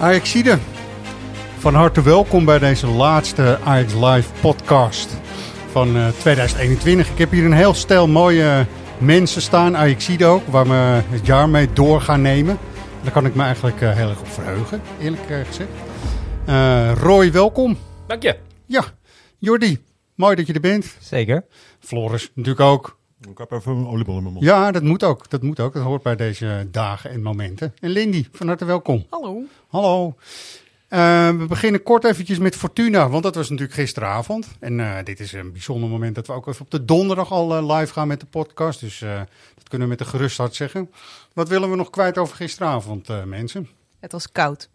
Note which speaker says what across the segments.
Speaker 1: Ajaxide, van harte welkom bij deze laatste Ajax Live podcast van eh, 2021. Ik heb hier een heel stel mooie mensen staan, Ajaxide ook, waar we het jaar mee door gaan nemen. Daar kan ik me eigenlijk eh, heel erg op verheugen, eerlijk eh, gezegd. Eh, Roy, welkom.
Speaker 2: Dank je.
Speaker 1: Ja, Jordi, mooi dat je er bent.
Speaker 3: Zeker.
Speaker 1: Floris natuurlijk ook.
Speaker 4: Ik heb even een oliebol in mijn mond.
Speaker 1: Ja, dat moet ook. Dat moet ook. Dat hoort bij deze dagen en momenten. En Lindy, van harte welkom.
Speaker 3: Hallo.
Speaker 1: Hallo. Eh, we beginnen kort eventjes met Fortuna, want dat was natuurlijk gisteravond. En eh, dit is een bijzonder moment dat we ook even op de donderdag al eh, live gaan met de podcast. Dus eh, dat kunnen we met een gerust hart zeggen. Wat willen we nog kwijt over gisteravond, eh, mensen?
Speaker 5: Het was koud.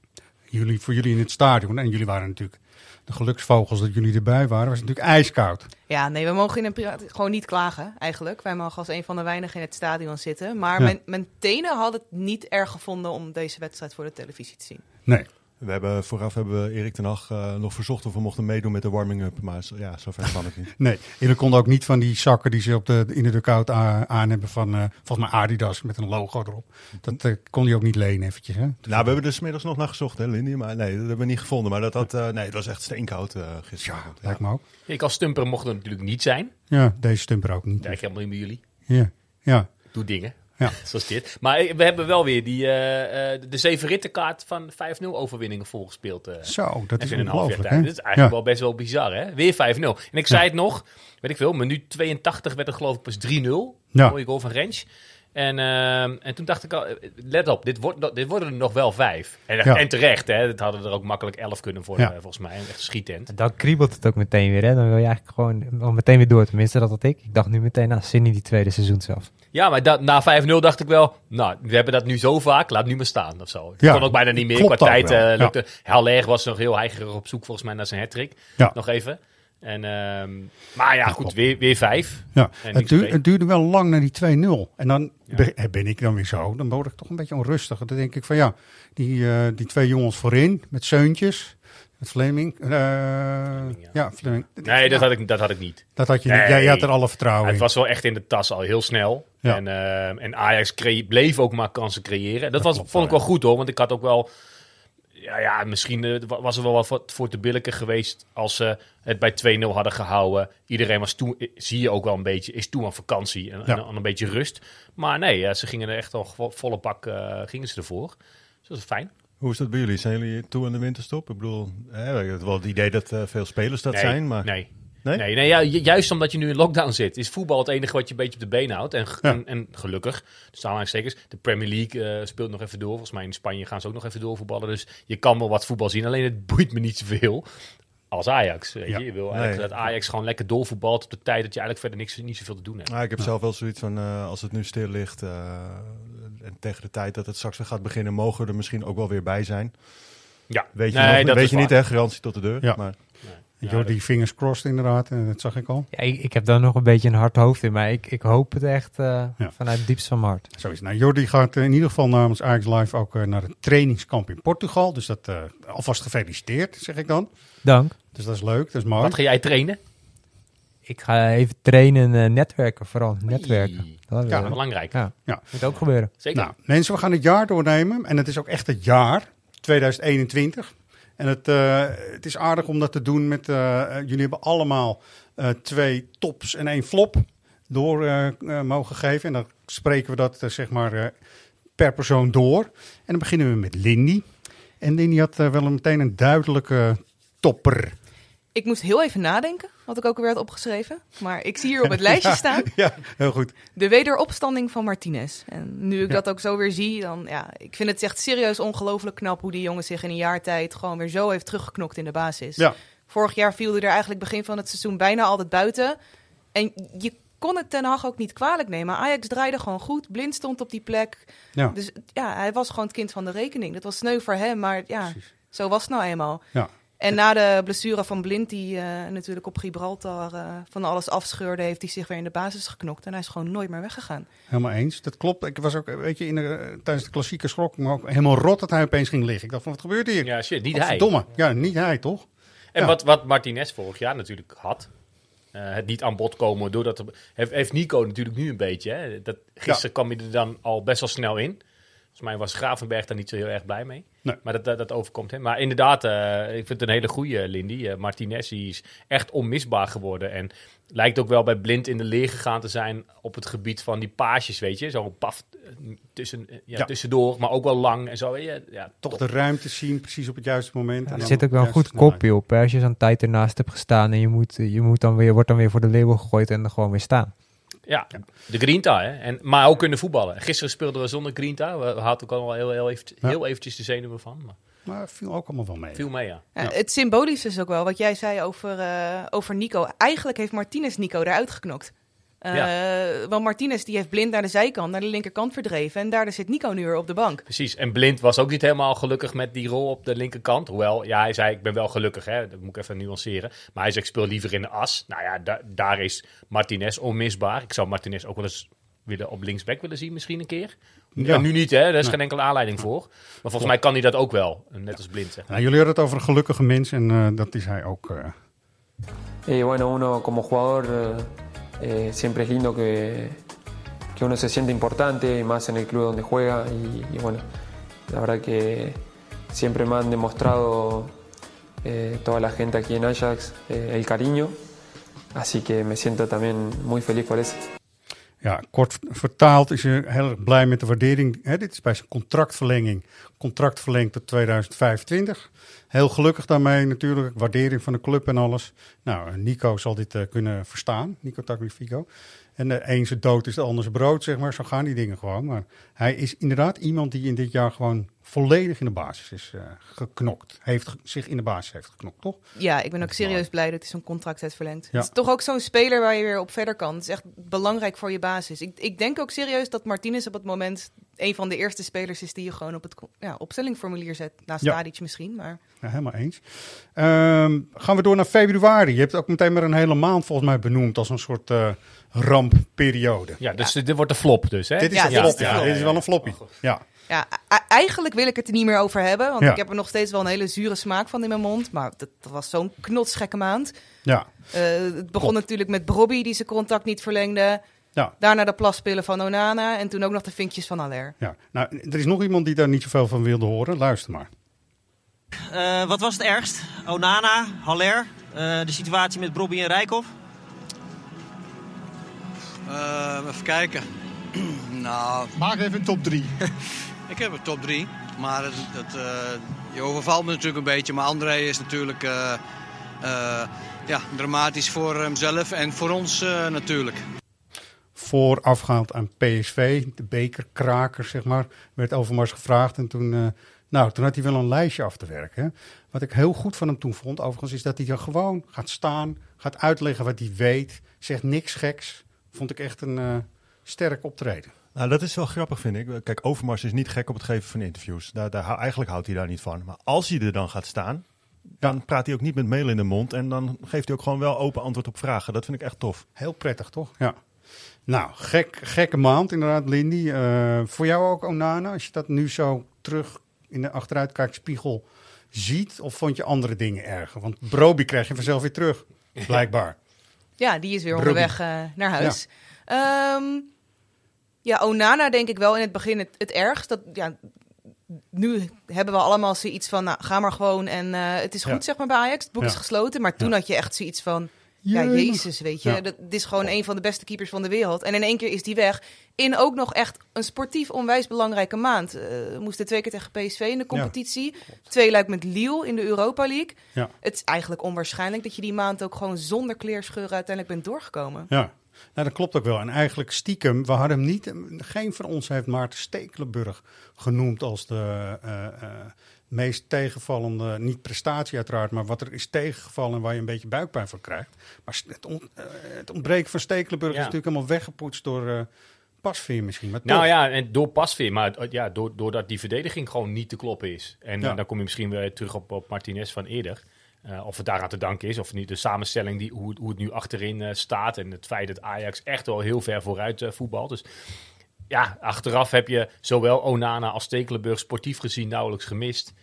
Speaker 1: Jullie, voor jullie in het stadion, en jullie waren natuurlijk de geluksvogels dat jullie erbij waren, was het natuurlijk ijskoud.
Speaker 5: Ja, nee, we mogen in een gewoon niet klagen eigenlijk. Wij mogen als een van de weinigen in het stadion zitten. Maar
Speaker 1: Ja.
Speaker 5: mijn, mijn tenen hadden het niet erg gevonden om deze wedstrijd voor de televisie te zien.
Speaker 1: Nee.
Speaker 4: We hebben, vooraf hebben we Erik ten Hag eh, nog verzocht of we mochten meedoen met de warming-up. Maar zo- ja, zover kan het niet.
Speaker 1: Nee, jullie konden ook niet van die zakken die ze op de, in de dugout aan hebben van, eh, volgens mij Adidas met een logo erop. Dat eh, kon je ook niet lenen eventjes, hè?
Speaker 4: nou, we hebben er 's middags nog naar gezocht, hè, Lindy. Maar nee, dat hebben we niet gevonden. Maar dat, had, nee, het was echt steenkoud eh gisteravond.
Speaker 1: Lijkt me ook.
Speaker 2: Ik als stumper mocht er natuurlijk niet zijn.
Speaker 1: Ja, deze stumper ook niet.
Speaker 2: Kijk helemaal niet bij jullie.
Speaker 1: Ja, ja.
Speaker 2: Doe dingen.
Speaker 1: Ja.
Speaker 2: Zoals dit. Maar we hebben wel weer die, eh, eh, de zevenrittenkaart van 5-0 overwinningen volgespeeld. eh.
Speaker 1: Zo, dat is
Speaker 2: even in een half jaar
Speaker 1: ongelooflijk?
Speaker 2: Dat is eigenlijk
Speaker 1: Ja.
Speaker 2: wel best wel bizar, hè? Weer 5-0. En ik zei het nog, weet ik veel, minuut 82 werd het geloof ik pas 3-0.
Speaker 1: Ja.
Speaker 2: Mooie goal van Rens. En, ehm, en toen dacht ik al, eh, let op, dit, wordt, dit worden er nog wel vijf. En,
Speaker 1: Ja.
Speaker 2: en terecht, hè? Dat hadden er ook makkelijk elf kunnen worden,
Speaker 1: Ja.
Speaker 2: eh, volgens mij. Echt schietent.
Speaker 3: En dan kriebelt het ook meteen weer. Hè? Dan wil je eigenlijk gewoon meteen weer door. Tenminste, dat had ik. Ik dacht nu meteen, nou, zin in die tweede seizoen zelf.
Speaker 2: Ja, maar da- na 5-0 dacht ik wel, nou, we hebben dat nu zo vaak, laat nu maar staan of zo. Ik
Speaker 1: Ja,
Speaker 2: kon ook bijna niet meer, qua tijd
Speaker 1: ja.
Speaker 2: lukte. Haller was nog heel heigerig op zoek volgens mij naar zijn hattrick.
Speaker 1: Ja.
Speaker 2: Nog even. En, ehm, maar ja, goed, weer, weer vijf.
Speaker 1: Ja, het, het duurde wel lang naar die 2-0. En dan
Speaker 2: Ja.
Speaker 1: eh, ben ik dan weer zo. Dan word ik toch een beetje onrustig. Dan denk ik van ja, die, eh, die twee jongens voorin met Zeuntjes. Fleming. eh,
Speaker 2: ja.
Speaker 1: ja, Fleming.
Speaker 2: Nee, dat had ik, dat had ik niet.
Speaker 1: Dat had je
Speaker 2: Nee.
Speaker 1: niet. Jij had er alle vertrouwen
Speaker 2: Het
Speaker 1: in.
Speaker 2: was wel echt in de tas al heel snel.
Speaker 1: Ja.
Speaker 2: En, ehm, en Ajax bleef ook maar kansen creëren. Dat, was,
Speaker 1: klopt
Speaker 2: vond ik
Speaker 1: wel,
Speaker 2: goed hoor, want ik had ook wel... Ja, ja misschien eh, wa- was er wel wat voor, te billijker geweest als ze het bij 2-0 hadden gehouden. Iedereen was toen, eh, zie je ook wel een beetje, is toen aan vakantie en,
Speaker 1: Ja.
Speaker 2: een beetje rust. Maar nee, ja, ze gingen er echt al vo- volle bak eh, gingen ze ervoor. Dus dat is fijn.
Speaker 4: Hoe is dat bij jullie? Zijn jullie toe aan de winterstop? Ik bedoel, hè, ik heb wel het idee dat eh, veel spelers dat
Speaker 2: nee,
Speaker 4: zijn. Maar
Speaker 2: nee.
Speaker 4: Nee?
Speaker 2: Nee, nee ja, ju- juist omdat je nu in lockdown zit, is voetbal het enige wat je een beetje op de been houdt. En,
Speaker 1: Ja.
Speaker 2: en, en gelukkig, dus aanhalingstekens, de Premier League eh, speelt nog even door. Volgens mij in Spanje gaan ze ook nog even doorvoetballen. Dus je kan wel wat voetbal zien, alleen het boeit me niet zoveel als Ajax.
Speaker 1: Ja.
Speaker 2: je. je wil eigenlijk
Speaker 4: Nee.
Speaker 2: dat Ajax gewoon lekker doorvoetbalt op de tijd dat je eigenlijk verder niks, niet zoveel te doen hebt.
Speaker 4: Ah, ik heb zelf wel zoiets van, eh, als het nu stil ligt en tegen de tijd dat het straks weer gaat beginnen, mogen we er misschien ook wel weer bij zijn.
Speaker 2: Ja,
Speaker 4: Weet je,
Speaker 2: nee,
Speaker 4: nog,
Speaker 2: dat
Speaker 4: weet
Speaker 2: is
Speaker 4: je niet, hè? Garantie tot de deur.
Speaker 1: Ja.
Speaker 4: Maar
Speaker 2: Ja,
Speaker 1: Jordi, fingers crossed inderdaad. eh, dat zag ik al.
Speaker 3: Ja, ik, ik heb daar nog een beetje een hard hoofd in. Maar ik, ik hoop het echt eh,
Speaker 1: Ja.
Speaker 3: vanuit het diepst van mijn hart.
Speaker 1: Zo is het. Nou, Jordi gaat eh, in ieder geval namens Ajax Live ook naar het trainingskamp in Portugal. Dus dat eh, alvast gefeliciteerd, zeg ik dan.
Speaker 3: Dank.
Speaker 1: Dus dat is leuk, dat is mooi.
Speaker 2: Wat ga jij trainen?
Speaker 3: Ik ga even trainen en netwerken. Vooral netwerken. Dat
Speaker 1: Ja,
Speaker 3: wil-
Speaker 2: Belangrijk.
Speaker 3: ja.
Speaker 1: Ja.
Speaker 3: moet ook gebeuren.
Speaker 2: Zeker.
Speaker 1: Nou, mensen, we gaan het jaar doornemen. En het is ook echt het jaar 2021. En het, eh, het is aardig om dat te doen met... eh, eh, jullie hebben allemaal eh, twee tops en één flop door eh, eh, mogen geven. En dan spreken we dat eh, zeg maar eh, per persoon door. En dan beginnen we met Lindy. En Lindy had eh, wel een- meteen een duidelijke topper.
Speaker 5: Ik moest heel even nadenken, wat ik ook weer had opgeschreven. Maar ik zie hier op het lijstje staan
Speaker 1: Ja, heel goed.
Speaker 5: de wederopstanding van Martinez. En nu ik
Speaker 1: Ja.
Speaker 5: dat ook zo weer zie, dan ja, ik vind het echt serieus ongelooflijk knap hoe die jongen zich in een jaar tijd gewoon weer zo heeft teruggeknokt in de basis.
Speaker 1: Ja.
Speaker 5: Vorig jaar viel hij er eigenlijk begin van het seizoen bijna altijd buiten. En je kon het Ten Hag ook niet kwalijk nemen. Ajax draaide gewoon goed. Blind stond op die plek.
Speaker 1: Ja.
Speaker 5: Dus ja, hij was gewoon het kind van de rekening. Dat was sneu voor hem, maar ja, zo was het nou eenmaal.
Speaker 1: Ja.
Speaker 5: En na de blessure van Blind, die eh, natuurlijk op Gibraltar eh, van alles afscheurde, heeft hij zich weer in de basis geknokt. En hij is gewoon nooit meer weggegaan.
Speaker 1: Helemaal eens. Dat klopt. Ik was ook, weet je, in de, tijdens de klassieke schrok me ook helemaal rot dat hij opeens ging liggen. Ik dacht van, wat gebeurt hier?
Speaker 2: Ja, shit, niet hij.
Speaker 1: verdomme. Ja, niet hij, toch?
Speaker 2: En
Speaker 1: Ja.
Speaker 2: wat, wat Martinez vorig jaar natuurlijk had. eh, het niet aan bod komen doordat er, heeft, heeft Nico natuurlijk nu een beetje. Hè, dat, gisteren kwam hij er dan al best wel snel in. Volgens mij was Gravenberg daar niet zo heel erg blij mee.
Speaker 1: Nee.
Speaker 2: Maar dat, dat, dat overkomt hem. Maar inderdaad, eh, ik vind het een hele goede Lindy. Eh, Martinez die is echt onmisbaar geworden. En lijkt ook wel bij Blind in de leer gegaan te zijn op het gebied van die paasjes, weet je. Zo'n paf eh, tussen, ja,
Speaker 1: Ja.
Speaker 2: tussendoor, maar ook wel lang en zo. Ja, ja,
Speaker 1: Toch de ruimte zien, precies op het juiste moment.
Speaker 3: Ja, er zit ook wel een goed kopje op. hè. Als je zo'n tijd ernaast hebt gestaan en je, moet, je moet dan weer, wordt dan weer voor de label gegooid en er gewoon weer staan.
Speaker 2: Ja, de Grinta. Hè? En, maar ook kunnen voetballen. Gisteren speelden we zonder Grinta. We, we hadden ook al wel heel, heel, even,
Speaker 1: Ja.
Speaker 2: heel eventjes de zenuwen van. Maar
Speaker 1: Maar viel ook allemaal wel mee.
Speaker 2: viel mee, ja.
Speaker 5: Ja,
Speaker 1: Ja.
Speaker 5: Het symbolische is ook wel wat jij zei over, eh, over Nico. Eigenlijk heeft Martinez Nico eruit geknokt. Eh, Want Martinez die heeft blind naar de zijkant, naar de linkerkant verdreven. En daar zit Nico nu weer op de bank.
Speaker 2: Precies. En Blind was ook niet helemaal gelukkig met die rol op de linkerkant. Hoewel, ja, hij zei, ik ben wel gelukkig. Hè? Dat moet ik even nuanceren. Maar hij zei, ik speel liever in de as. Nou ja, da- daar is Martinez onmisbaar. Ik zou Martinez ook wel eens willen op linksback willen zien misschien een keer.
Speaker 1: Ja.
Speaker 2: Ja. nu niet, hè. Daar is
Speaker 1: Nee.
Speaker 2: geen enkele aanleiding voor. Maar volgens mij kan hij dat ook wel. Net als Blind, zeg maar.
Speaker 1: Nou, jullie hadden het over een gelukkige mens en eh, dat is hij ook. eh.
Speaker 6: Y bueno, uno como jugador eh, siempre es lindo que, que uno se siente importante, más en el club donde juega. Y, y bueno, la verdad que siempre me han demostrado eh, toda la gente aquí en Ajax eh, el cariño. Así que me siento también muy feliz por eso.
Speaker 1: Ja, kort vertaald is hij heel erg blij met de waardering. Hè, dit is bij zijn contractverlenging. Contract verlengd tot 2025. Heel gelukkig daarmee natuurlijk. Waardering van de club en alles. Nou, Nico zal dit eh, kunnen verstaan. Nico Tagliafico. En de een zijn dood is de ander zijn brood, zeg maar. Zo gaan die dingen gewoon. Maar hij is inderdaad iemand die in dit jaar gewoon volledig in de basis is eh, geknokt. Heeft zich in de basis heeft geknokt, toch?
Speaker 5: Ja, ik ben ook serieus blij dat hij zo'n contract heeft verlengd.
Speaker 1: Ja.
Speaker 5: Het is toch ook zo'n speler waar je weer op verder kan. Het is echt belangrijk voor je basis. Ik, ik denk ook serieus dat Martinez op het moment een van de eerste spelers is die je gewoon op het ja, opstellingformulier zet. Naast
Speaker 1: Ja.
Speaker 5: Tadic misschien, maar...
Speaker 1: Ja, helemaal eens. Ehm, gaan we door naar februari. Je hebt ook meteen maar een hele maand volgens mij benoemd als een soort eh, rampperiode.
Speaker 2: Ja, dus dit wordt de flop dus, hè?
Speaker 1: Dit is
Speaker 5: Ja,
Speaker 1: een
Speaker 5: dit
Speaker 1: flop.
Speaker 5: is de
Speaker 1: Ja,
Speaker 5: flop.
Speaker 1: dit is wel een floppy. Ja.
Speaker 5: Ja, eigenlijk wil ik het er niet meer over hebben. Want
Speaker 1: Ja.
Speaker 5: ik heb er nog steeds wel een hele zure smaak van in mijn mond. Maar dat, dat was zo'n knotsgekke maand.
Speaker 1: Ja.
Speaker 5: Eh, het begon
Speaker 1: Klopt.
Speaker 5: natuurlijk met Brobby die zijn contact niet verlengde.
Speaker 1: Ja.
Speaker 5: Daarna de plaspillen van Onana. En toen ook nog de vinkjes van Aller.
Speaker 1: ja. Nou, er is nog iemand die daar niet zoveel van wilde horen. Luister maar.
Speaker 7: Eh, wat was het ergst? Onana, Haller, eh, de situatie met Bobby en Rijkoff?
Speaker 8: Eh, even kijken. nou,
Speaker 9: Maak even een top 3.
Speaker 8: ik heb een top 3. Maar het, het, eh, je overvalt me natuurlijk een beetje. Maar André is natuurlijk eh, eh, ja, dramatisch voor hemzelf en voor ons eh, natuurlijk.
Speaker 1: Voorafgaand aan PSV, de bekerkraker, zeg maar, werd Overmars gevraagd. En toen, eh, nou, toen had hij wel een lijstje af te werken. Hè. Wat ik heel goed van hem toen vond, overigens, is dat hij dan gewoon gaat staan, gaat uitleggen wat hij weet, zegt niks geks. Vond ik echt een eh, sterk optreden.
Speaker 4: Nou, dat is wel grappig, vind ik. Kijk, Overmars is niet gek op het geven van interviews. Daar, daar, eigenlijk houdt hij daar niet van. Maar als hij er dan gaat staan, dan praat hij ook niet met mail in de mond. En dan geeft hij ook gewoon wel open antwoord op vragen. Dat vind ik echt tof.
Speaker 1: Heel prettig, toch? Ja. Nou, gek, gekke maand inderdaad, Lindy. Eh, voor jou ook Onana, als je dat nu zo terug in de achteruitkijkspiegel ziet? Of vond je andere dingen erger? Want Broby krijg je vanzelf weer terug, blijkbaar.
Speaker 5: Ja, die is weer onderweg eh, naar huis. Ja. ja, Onana denk ik wel in het begin het, het ergst. Dat, ja, nu hebben we allemaal zoiets van, nou, ga maar gewoon en eh, het is goed,
Speaker 1: Ja.
Speaker 5: zeg maar, bij Ajax. Het boek
Speaker 1: Ja.
Speaker 5: is gesloten. Maar toen
Speaker 1: Ja.
Speaker 5: had je echt zoiets van, ja, jezus, weet je.
Speaker 1: Ja.
Speaker 5: Dat, dit is gewoon een van de beste keepers van de wereld. En in één keer is die weg. In ook nog echt een sportief onwijs belangrijke maand. Eh, we moesten twee keer tegen PSV in de competitie. Twee luik met Lille in de Europa League.
Speaker 1: Ja.
Speaker 5: Het is eigenlijk onwaarschijnlijk dat je die maand ook gewoon zonder kleerscheuren uiteindelijk bent doorgekomen.
Speaker 1: Ja, nou, dat klopt ook wel. En eigenlijk stiekem, we hadden hem niet, geen van ons heeft Maarten Stekelenburg genoemd als de eh, eh, meest tegenvallende, niet prestatie uiteraard, maar wat er is tegengevallen en waar je een beetje buikpijn van krijgt. Maar het, on- eh, het ontbreken van Stekelenburg
Speaker 2: Ja.
Speaker 1: is natuurlijk helemaal weggepoetst door eh Pasveer misschien. Maar
Speaker 2: Nou ja, en door Pasveer, maar uh, ja, door, doordat die verdediging gewoon niet te kloppen is. En
Speaker 1: Ja.
Speaker 2: uh, dan kom je misschien weer terug op, op Martinez van eerder. Uh, of het daaraan te danken is, of niet de samenstelling, die, hoe, het- hoe het nu achterin uh, staat. En het feit dat Ajax echt wel heel ver vooruit uh, voetbalt. Dus ja, achteraf heb je zowel Onana als Stekelenburg sportief gezien nauwelijks gemist.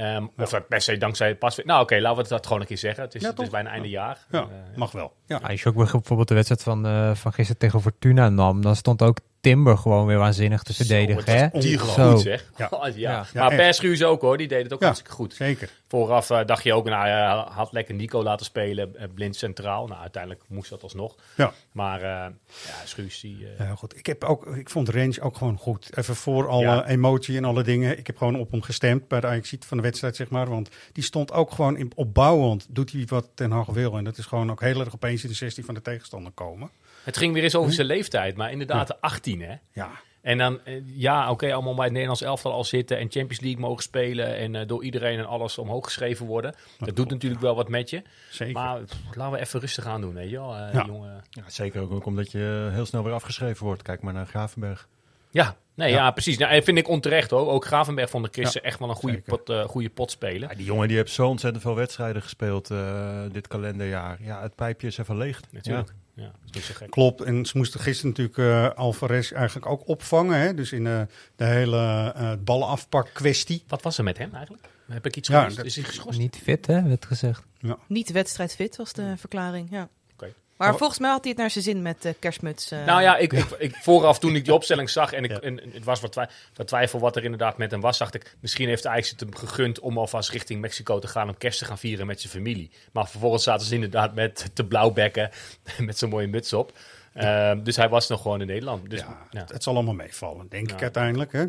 Speaker 2: Um, Of dat per se dankzij het pasveer. Nou oké, okay, laten we dat gewoon een keer zeggen. Het is,
Speaker 1: Ja,
Speaker 2: het is bijna einde jaar.
Speaker 1: Ja,
Speaker 2: Uh,
Speaker 1: mag wel. Ja.
Speaker 3: Als je ook bijvoorbeeld de wedstrijd van, uh, van gisteren tegen Fortuna nam, dan stond ook Timber gewoon weer waanzinnig te verdedigen.
Speaker 2: Zo, het
Speaker 3: hè?
Speaker 2: ongelooflijk goed zeg.
Speaker 1: Ja.
Speaker 2: ja.
Speaker 3: Ja.
Speaker 2: Maar
Speaker 1: Ja,
Speaker 2: Perschuurs ook hoor, die deed het ook
Speaker 1: Ja,
Speaker 2: hartstikke goed.
Speaker 1: Zeker.
Speaker 2: Vooraf uh, dacht je ook, nou hij had lekker Nico laten spelen, uh, blind centraal. Nou uiteindelijk moest dat alsnog.
Speaker 1: Ja.
Speaker 2: Maar uh, ja, Schuurs die...
Speaker 1: Ja, goed. Ik, heb ook, ik vond Range ook gewoon goed. Even voor alle
Speaker 2: Ja.
Speaker 1: emotie en alle dingen. Ik heb gewoon op hem gestemd bij de ajax van de wedstrijd, zeg maar. Want die stond ook gewoon in, opbouwend. Doet hij wat Ten Hag wil. En dat is gewoon ook heel erg opeens in de 16 van de tegenstander komen.
Speaker 2: Het ging weer eens over zijn leeftijd, maar inderdaad de 18 hè.
Speaker 1: Ja.
Speaker 2: En dan, eh, ja, oké, okay, allemaal bij het Nederlands elftal al zitten en Champions League mogen spelen en uh, door iedereen en alles omhoog geschreven worden. Dat, dat doet natuurlijk wel wat met je.
Speaker 1: Zeker.
Speaker 2: Maar pff, laten we even rustig aan doen, weet je wel, uh,
Speaker 1: Ja.
Speaker 2: jongen.
Speaker 4: Ja, zeker ook omdat je heel snel weer afgeschreven wordt. Kijk maar naar Gravenberg.
Speaker 2: Ja, nee, ja.
Speaker 1: Ja.
Speaker 2: precies. Nou, en vind ik onterecht hoor. Ook Gravenberg vond de Christen
Speaker 1: Ja,
Speaker 2: echt wel een goede pot, uh, goede pot spelen.
Speaker 4: Ja, die jongen die heeft zo ontzettend veel wedstrijden gespeeld uh, dit kalenderjaar. Ja, het pijpje is even leeg.
Speaker 2: Natuurlijk. Ja. Gek.
Speaker 1: Klopt. En ze moesten gisteren natuurlijk uh, Alvarez eigenlijk ook opvangen. Hè? Dus in uh, de hele uh, ballenafpak kwestie.
Speaker 2: Wat was er met hem eigenlijk? Heb ik iets
Speaker 1: Ja, dat-
Speaker 2: Is hij geschorst?
Speaker 3: Niet fit, hè, werd gezegd.
Speaker 5: Niet wedstrijdfit was de verklaring, ja. Maar
Speaker 1: Oh.
Speaker 5: volgens mij had hij het naar zijn zin met de kerstmuts. eh.
Speaker 2: Nou ja, ik, ik, ik, vooraf toen ik die opstelling zag en, ik,
Speaker 1: Ja.
Speaker 2: en het was wat, wat twijfel wat er inderdaad met hem was, dacht ik, misschien heeft Ajax het hem gegund om alvast richting Mexico te gaan om kerst te gaan vieren met zijn familie. Maar vervolgens zaten ze inderdaad met te blauwbekken, met zo'n mooie muts op. Ehm, dus hij was nog gewoon in Nederland. Dus,
Speaker 1: ja,
Speaker 2: ja.
Speaker 1: Het, het zal allemaal meevallen, denk ik uiteindelijk. Hè?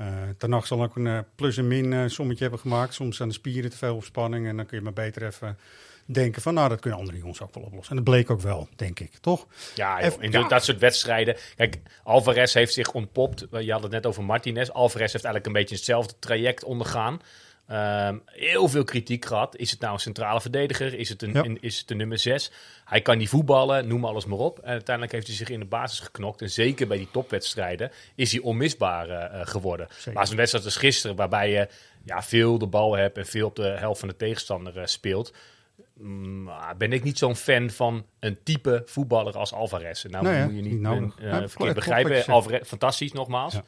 Speaker 1: Uh, Ten zal ook een eh, plus en min eh, sommetje hebben gemaakt. Soms zijn de spieren te veel op spanning. En dan kun je maar beter even denken van... nou, dat kunnen andere jongens ook wel oplossen. En dat bleek ook wel, denk ik. Toch?
Speaker 2: Ja, joh, in
Speaker 1: ja.
Speaker 2: dat soort wedstrijden. Kijk, Alvarez heeft zich ontpopt. Je had het net over Martinez. Alvarez heeft eigenlijk een beetje hetzelfde traject ondergaan. Ehm, heel veel kritiek gehad. Is het nou een centrale verdediger? Is het een,
Speaker 1: Ja.
Speaker 2: een- is het een nummer 6? Hij kan niet voetballen, noem alles maar op. En uiteindelijk heeft hij zich in de basis geknokt. En zeker bij die topwedstrijden is hij onmisbaar eh, eh, geworden.
Speaker 1: Zeker.
Speaker 2: Maar zo'n wedstrijd als gisteren, waarbij je ja, veel de bal hebt en veel op de helft van de tegenstander eh, speelt. Mm, ben ik niet zo'n fan van een type voetballer als Alvarez. Nou
Speaker 1: Nee,
Speaker 2: moet je niet eh,
Speaker 1: Ja, klopt
Speaker 2: verkeerd
Speaker 1: wat
Speaker 2: begrijpen. Alvarez, fantastisch nogmaals.
Speaker 1: Ja.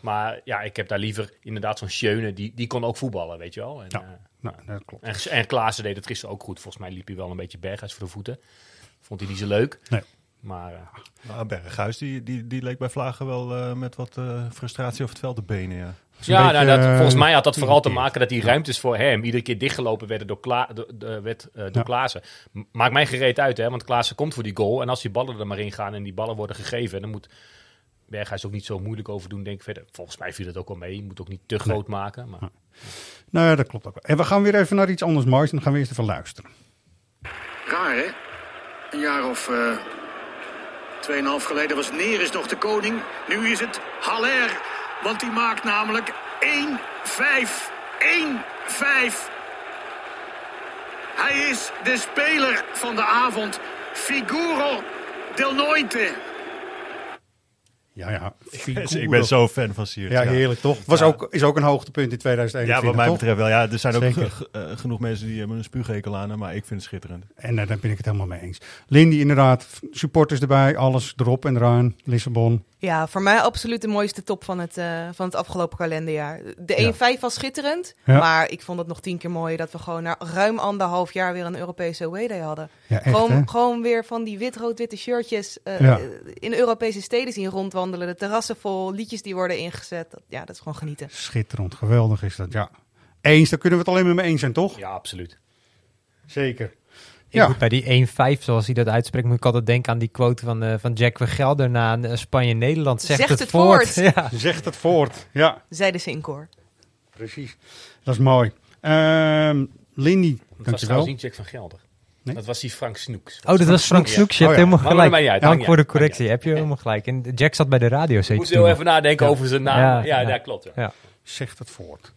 Speaker 2: Maar ja, ik heb daar liever inderdaad zo'n Schöne, die, die kon ook voetballen, weet je wel. En,
Speaker 1: Ja.
Speaker 2: eh,
Speaker 1: Nou, dat klopt.
Speaker 2: en, en Klaassen deed het gisteren ook goed. Volgens mij liep hij wel een beetje berghuis voor de voeten. Vond hij niet zo leuk.
Speaker 1: Nee.
Speaker 2: Maar eh,
Speaker 4: Nou, Berghuis die, die, die leek bij Vlagen wel eh, met wat eh, frustratie over het veld de benen. Ja.
Speaker 2: Ja,
Speaker 1: beetje,
Speaker 2: nou, dat,
Speaker 1: eh,
Speaker 2: volgens mij had dat vooral te maken dat die ruimtes voor hem iedere keer dichtgelopen werden door, Kla door, door- werd, eh, door
Speaker 1: Ja.
Speaker 2: Klaassen. Maakt mij gereed uit, hè, want Klaassen komt voor die goal. En als die ballen er maar in gaan en die ballen worden gegeven, dan moet Berghuis ook niet zo moeilijk over doen, denk ik verder. Volgens mij viel het ook wel mee. Je moet ook niet te groot maken. Maar...
Speaker 1: Nou ja, dat klopt ook wel. En we gaan weer even naar iets anders moois. En dan gaan we eerst even luisteren.
Speaker 10: Raar hè? Een jaar of eh 2,5 geleden was Neres nog de koning. Nu is het Haller. Want die maakt namelijk 1-5. 1-5. Hij is de speler van de avond. Figuro del Noite.
Speaker 1: Ja, ja.
Speaker 4: ik ben zo fan van Siert.
Speaker 1: Ja, heerlijk toch? Was
Speaker 4: Ja.
Speaker 1: ook, is ook een hoogtepunt in
Speaker 4: Ja,
Speaker 1: 2021,
Speaker 4: wat mij
Speaker 1: toch?
Speaker 4: betreft wel. Ja, er zijn ook
Speaker 1: Zeker.
Speaker 4: eh, genoeg mensen die hebben een spuughekel aan hem, maar ik vind het schitterend.
Speaker 1: En eh, daar ben ik het helemaal mee eens. Lindy inderdaad, supporters erbij, alles erop en eraan. Lissabon.
Speaker 5: Ja, voor mij absoluut de mooiste top van het, eh, van het afgelopen kalenderjaar. De 1-5 was schitterend,
Speaker 1: Ja.
Speaker 5: maar ik vond het nog tien keer mooier dat we gewoon na ruim anderhalf jaar weer een Europese away day hadden.
Speaker 1: Ja, echt,
Speaker 5: gewoon,
Speaker 1: hè?
Speaker 5: gewoon weer van die wit-rood-witte shirtjes eh,
Speaker 1: Ja.
Speaker 5: in Europese steden zien rondwandelen. De terrassen vol, liedjes die worden ingezet. Dat, ja, dat is gewoon genieten.
Speaker 1: Schitterend, geweldig is dat, ja. Eens, daar kunnen we het alleen maar mee eens zijn, toch?
Speaker 2: Ja, absoluut.
Speaker 1: Zeker.
Speaker 3: Ik
Speaker 1: Ja.
Speaker 3: moet bij die 1-5, zoals hij dat uitspreekt, moet ik altijd denken aan die quote van, eh, van Jack Vergelder na eh, Spanje-Nederland. Zegt,
Speaker 5: Zegt
Speaker 3: het,
Speaker 5: het
Speaker 3: voort.
Speaker 5: voort.
Speaker 3: Ja.
Speaker 1: Zegt het voort. Ja,
Speaker 5: Zeiden ze in koor.
Speaker 1: precies. Dat is mooi. Ehm Lindy,
Speaker 2: Dat was
Speaker 1: dankjewel.
Speaker 2: trouwens niet Jack van Gelder.
Speaker 1: Nee?
Speaker 2: Dat was die Frank Snoeks.
Speaker 3: Oh, dat was Frank Snoeks. Je
Speaker 1: Oh
Speaker 3: hebt
Speaker 1: ja.
Speaker 3: helemaal gelijk.
Speaker 2: uit,
Speaker 3: Dank voor de
Speaker 2: uit,
Speaker 3: correctie. Heb je helemaal gelijk. En Jack zat bij de radio
Speaker 2: Ik
Speaker 3: zeker
Speaker 2: moest heel even nadenken
Speaker 3: Ja.
Speaker 2: over zijn naam.
Speaker 3: Ja,
Speaker 2: Ja,
Speaker 3: ja.
Speaker 2: ja. klopt. Ja.
Speaker 3: Ja.
Speaker 1: Zegt het voort.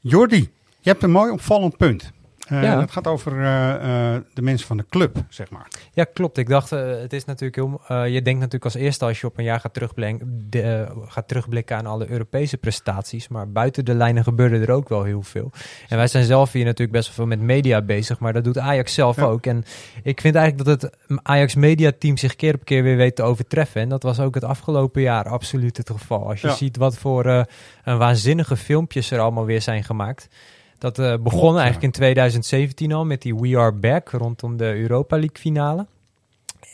Speaker 1: Jordi, je hebt een mooi opvallend punt. Eh
Speaker 3: Ja.
Speaker 1: Het gaat over eh, eh, de mensen van de club, zeg maar.
Speaker 3: Ja, klopt. Ik dacht, het is natuurlijk heel. je denkt natuurlijk als eerste als je op een jaar gaat, de, gaat terugblikken aan alle Europese prestaties. Maar buiten de lijnen gebeurde er ook wel heel veel. En wij zijn zelf hier natuurlijk best wel veel met media bezig. Maar dat doet Ajax zelf
Speaker 1: Ja.
Speaker 3: ook. En ik vind eigenlijk dat het Ajax media team zich keer op keer weer weet te overtreffen. En dat was ook het afgelopen jaar absoluut het geval. Als je
Speaker 1: Ja.
Speaker 3: ziet wat voor een waanzinnige filmpjes er allemaal weer zijn gemaakt. Dat eh, begon eigenlijk in 2017 al met die We Are Back rondom de Europa League finale.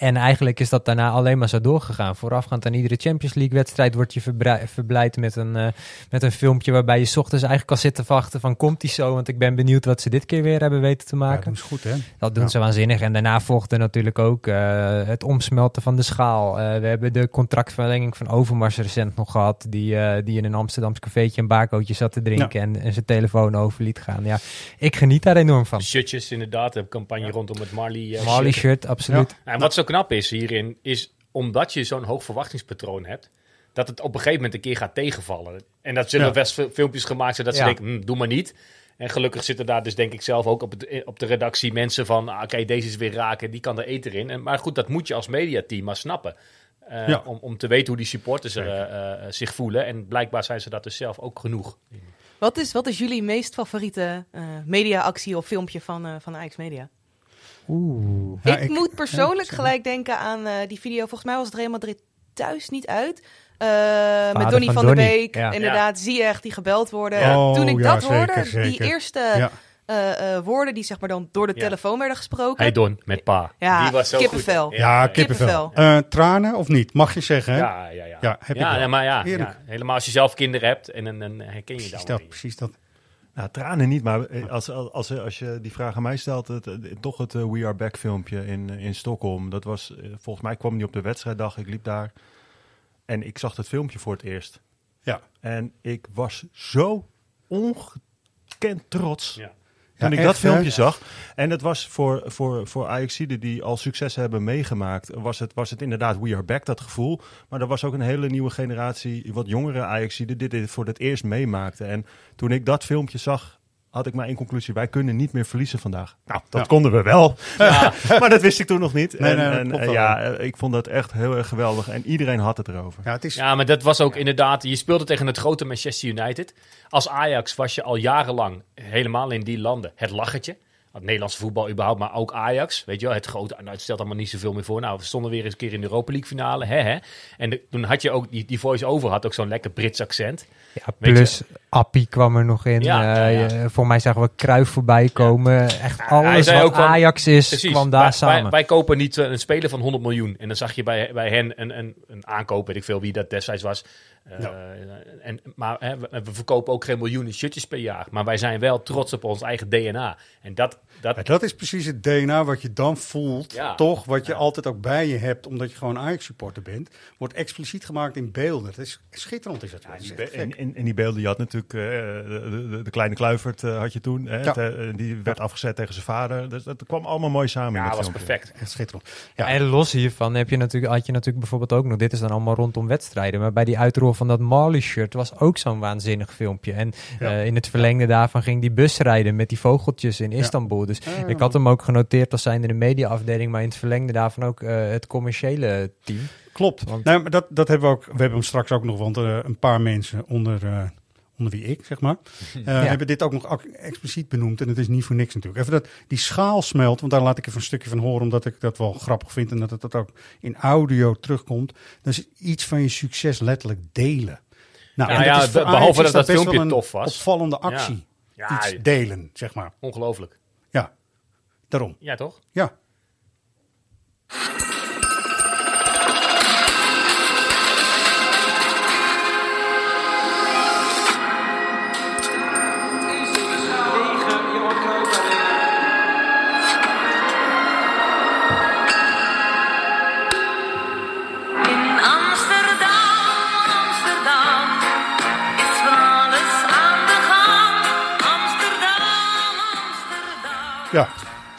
Speaker 3: En eigenlijk is dat daarna alleen maar zo doorgegaan. Voorafgaand aan iedere Champions League wedstrijd word je verblijd met een, eh, met een filmpje waarbij je 's ochtends eigenlijk al zit te wachten van komt die zo? Want ik ben benieuwd wat ze dit keer weer hebben weten te
Speaker 1: Ja,
Speaker 3: maken.
Speaker 1: dat is goed, hè?
Speaker 3: Dat doen
Speaker 1: Ja.
Speaker 3: ze waanzinnig. En daarna volgde natuurlijk ook eh, het omsmelten van de schaal. Eh, we hebben de contractverlenging van Overmars recent nog gehad. Die, eh, die in een Amsterdams cafeetje een baarcootje zat te drinken en, en zijn telefoon over liet gaan. Ja, ik geniet daar enorm van.
Speaker 2: Shirtjes inderdaad, de campagne rondom het Marley
Speaker 3: Marley
Speaker 2: shirt.
Speaker 3: shirt, absoluut.
Speaker 2: En wat zo knap is hierin, is omdat je zo'n hoog verwachtingspatroon hebt, dat het op een gegeven moment een keer gaat tegenvallen. En dat zullen
Speaker 1: Ja.
Speaker 2: best veel filmpjes gemaakt zijn dat ze
Speaker 3: Ja.
Speaker 2: denken, hm, doe maar niet. En gelukkig zitten daar dus denk ik zelf ook op, het, op de redactie mensen van, ah, oké, deze is weer raken, die kan er eten in. En, maar goed, dat moet je als mediateam maar snappen. Eh,
Speaker 1: Ja.
Speaker 2: om, om te weten hoe die supporters er, eh, eh, zich voelen. En blijkbaar zijn ze dat dus zelf ook genoeg.
Speaker 5: Wat is, wat is jullie meest favoriete eh media-actie of filmpje van, eh van Ajax Media?
Speaker 3: Oeh.
Speaker 1: Ja,
Speaker 5: ik,
Speaker 1: ik-
Speaker 5: moet persoonlijk
Speaker 1: ja,
Speaker 5: gelijk denken aan eh, die video. Volgens mij was het Real Madrid thuis niet uit. Eh, met Donny
Speaker 3: van
Speaker 5: van, der Beek.
Speaker 3: ja.
Speaker 5: Inderdaad, zie je echt die gebeld worden.
Speaker 1: Ja.
Speaker 5: Toen ik
Speaker 1: Oh, ja,
Speaker 5: dat hoorde,
Speaker 1: zeker,
Speaker 5: die eerste
Speaker 1: Ja.
Speaker 5: eh, eh, woorden die zeg maar dan door de
Speaker 2: Ja.
Speaker 5: telefoon werden gesproken.
Speaker 2: Hey Don, met pa.
Speaker 5: Ja,
Speaker 2: die was zo
Speaker 5: kippenvel.
Speaker 2: goed.
Speaker 1: Ja, kippenvel. Eh, tranen of niet? Mag je zeggen, hè?
Speaker 2: Ja, ja, ja.
Speaker 1: Ja, heb ik
Speaker 2: maar ja, helemaal als je zelf kinderen hebt en dan, herken je
Speaker 1: Precies
Speaker 2: dat.
Speaker 1: dat, precies dat.
Speaker 4: Nou, tranen niet, maar eh, als, als, als, als je die vraag aan mij stelt, het, toch het eh, We Are Back filmpje in, eh, in Stockholm. Dat was, volgens mij kwam die op de wedstrijddag, ik liep daar en ik zag het filmpje voor het eerst.
Speaker 1: Ja.
Speaker 4: En ik was zo ongekend trots
Speaker 2: Ja.
Speaker 4: Toen
Speaker 1: Ja,
Speaker 4: ik dat
Speaker 1: echt, hè?
Speaker 4: filmpje zag. En het was voor, voor, voor Ajaxiden die al succes hebben meegemaakt, was het, was het inderdaad We Are Back, dat gevoel. Maar er was ook een hele nieuwe generatie, wat jongere Ajaxiden, die dit voor het eerst meemaakten. En toen ik dat filmpje zag, had ik maar één conclusie. Wij kunnen niet meer verliezen vandaag. Nou, dat
Speaker 1: Ja.
Speaker 4: konden we wel. maar dat wist ik toen nog niet.
Speaker 1: Nee,
Speaker 4: en
Speaker 1: nee,
Speaker 4: eh, ja, eh, ik vond dat echt heel erg geweldig. En iedereen had het erover.
Speaker 1: Ja, het is...
Speaker 2: Ja, maar dat was ook inderdaad. Je speelde tegen het grote Manchester United. Als Ajax was je al jarenlang helemaal in die landen het lachertje. Het Nederlandse voetbal überhaupt, maar ook Ajax. Weet je wel, het grote. Nou, het stelt allemaal niet zoveel meer voor. Nou, we stonden weer eens een keer in de Europa League finale. Hè, hè. En de- toen had je ook, die, die voice-over had ook zo'n lekker Brits accent.
Speaker 3: Ja, plus Appie kwam er nog in.
Speaker 2: Ja,
Speaker 3: Eh,
Speaker 2: ja,
Speaker 3: voor mij zagen we Kruif voorbij komen. Echt alles wat
Speaker 2: ook
Speaker 3: Ajax is,
Speaker 2: Precies.
Speaker 3: kwam daar
Speaker 2: wij,
Speaker 3: samen.
Speaker 2: Wij, wij kopen niet eh, een speler van 100 miljoen. En dan zag je bij, bij hen een, een, een aankoop, weet ik veel wie dat destijds was. Eh, en, maar hè, we, we verkopen ook geen miljoenen shirtjes per jaar. Maar wij zijn wel trots op ons eigen DNA. En dat,
Speaker 1: up dat, is precies het DNA wat je dan voelt,
Speaker 2: Ja.
Speaker 1: toch? Wat je altijd ook bij je hebt, omdat je gewoon Ajax-supporter bent. Wordt expliciet gemaakt in beelden. Dat is schitterend, is dat. wel. Dat is echt
Speaker 4: En, en, en die beelden, je had natuurlijk eh, de, de, de kleine Kluivert eh, had je toen. Hè. Het, eh, die werd afgezet tegen zijn vader. Dus dat kwam allemaal mooi samen. in
Speaker 2: ja,
Speaker 4: dat
Speaker 2: was
Speaker 4: filmpje.
Speaker 2: perfect.
Speaker 1: Echt schitterend.
Speaker 3: Ja, en los hiervan heb je natuurlijk, had je natuurlijk bijvoorbeeld ook nog, dit is dan allemaal rondom wedstrijden, maar bij die uitrol van dat Marley-shirt was ook zo'n waanzinnig filmpje. En
Speaker 1: Ja.
Speaker 3: eh, in het verlengde daarvan ging die bus rijden met die vogeltjes in Istanbul. Dus
Speaker 1: Ja.
Speaker 3: ik had hem ook genoteerd als zijnde de mediaafdeling, maar in het verlengde daarvan ook eh, het commerciële team.
Speaker 1: Klopt.
Speaker 3: Want-
Speaker 1: Nee, maar dat, dat hebben we ook. We hebben hem straks ook nog, want eh, een paar mensen onder, eh, onder wie ik, zeg maar, eh, hebben dit ook nog expliciet benoemd. En het is niet voor niks natuurlijk. Even dat die schaal smelt, want daar laat ik even een stukje van horen, omdat ik dat wel grappig vind en dat het dat ook in audio terugkomt. Dat is iets van je succes letterlijk delen. Nou,
Speaker 2: Ja,
Speaker 1: en
Speaker 2: ja,
Speaker 1: dat is voor
Speaker 2: be- behalve
Speaker 1: Ajax is
Speaker 2: dat dat
Speaker 1: best wel
Speaker 2: filmpje
Speaker 1: een
Speaker 2: tof was.
Speaker 1: Opvallende actie.
Speaker 2: Ja,
Speaker 1: Iets delen, zeg maar.
Speaker 2: ongelooflijk.
Speaker 1: Daarom.
Speaker 2: Ja, toch?
Speaker 1: Ja.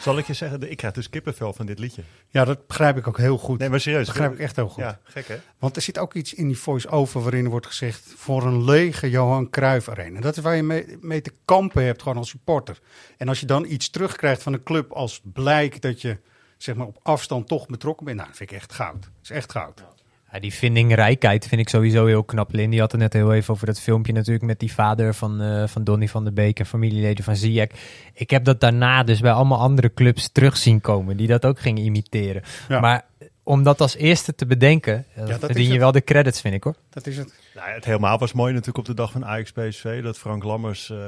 Speaker 4: Zal ik je zeggen, ik krijg dus kippenvel van dit liedje.
Speaker 1: Ja, dat begrijp ik ook heel goed.
Speaker 4: Nee, maar serieus.
Speaker 1: Dat begrijp ik echt heel goed.
Speaker 4: Ja, gek hè?
Speaker 1: Want er zit ook iets in die voice-over waarin er wordt gezegd... voor een lege Johan Cruijff Arena. Dat is waar je mee, mee te kampen hebt, gewoon als supporter. En als je dan iets terugkrijgt van een club als blijk dat je zeg maar, op afstand toch betrokken bent... nou, dat vind ik echt goud. Dat is echt goud.
Speaker 3: Ja, die vindingrijkheid vind ik sowieso heel knap. Lin, die had het net heel even over dat filmpje natuurlijk met die vader van, eh, van Donny van der Beek en familieleden van Ziyech. Ik heb dat daarna dus bij allemaal andere clubs terug zien komen die dat ook gingen imiteren.
Speaker 1: Ja.
Speaker 3: Maar om dat als eerste te bedenken, eh,
Speaker 1: dat
Speaker 3: verdien je
Speaker 1: het.
Speaker 3: wel de credits, vind ik hoor.
Speaker 1: Dat is het.
Speaker 4: Nou, ja, het helemaal was mooi natuurlijk op de dag van Ajax PSV. Dat Frank Lammers eh,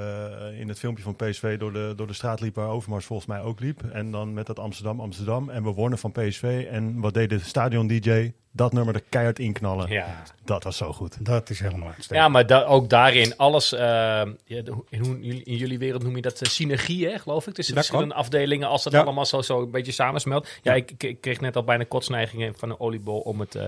Speaker 4: in het filmpje van PSV door de, door de straat liep waar Overmars volgens mij ook liep. En dan met dat Amsterdam, Amsterdam. En we wonnen van PSV. En wat deed de stadion DJ? Dat nummer er keihard inknallen.
Speaker 2: Ja.
Speaker 4: Dat was zo goed.
Speaker 1: Dat is helemaal uitstekend.
Speaker 2: Ja, maar da- ook daarin alles, eh, ja, de- in, hoe- in, jullie wereld noem je dat eh, synergie, hè, geloof ik. Tussen
Speaker 1: Dat
Speaker 2: verschillende afdelingen, als dat
Speaker 1: Ja.
Speaker 2: allemaal zo, zo een beetje samensmelt. Ja, ik, ik, ik kreeg net al bijna kotsneigingen van een oliebol om het eh,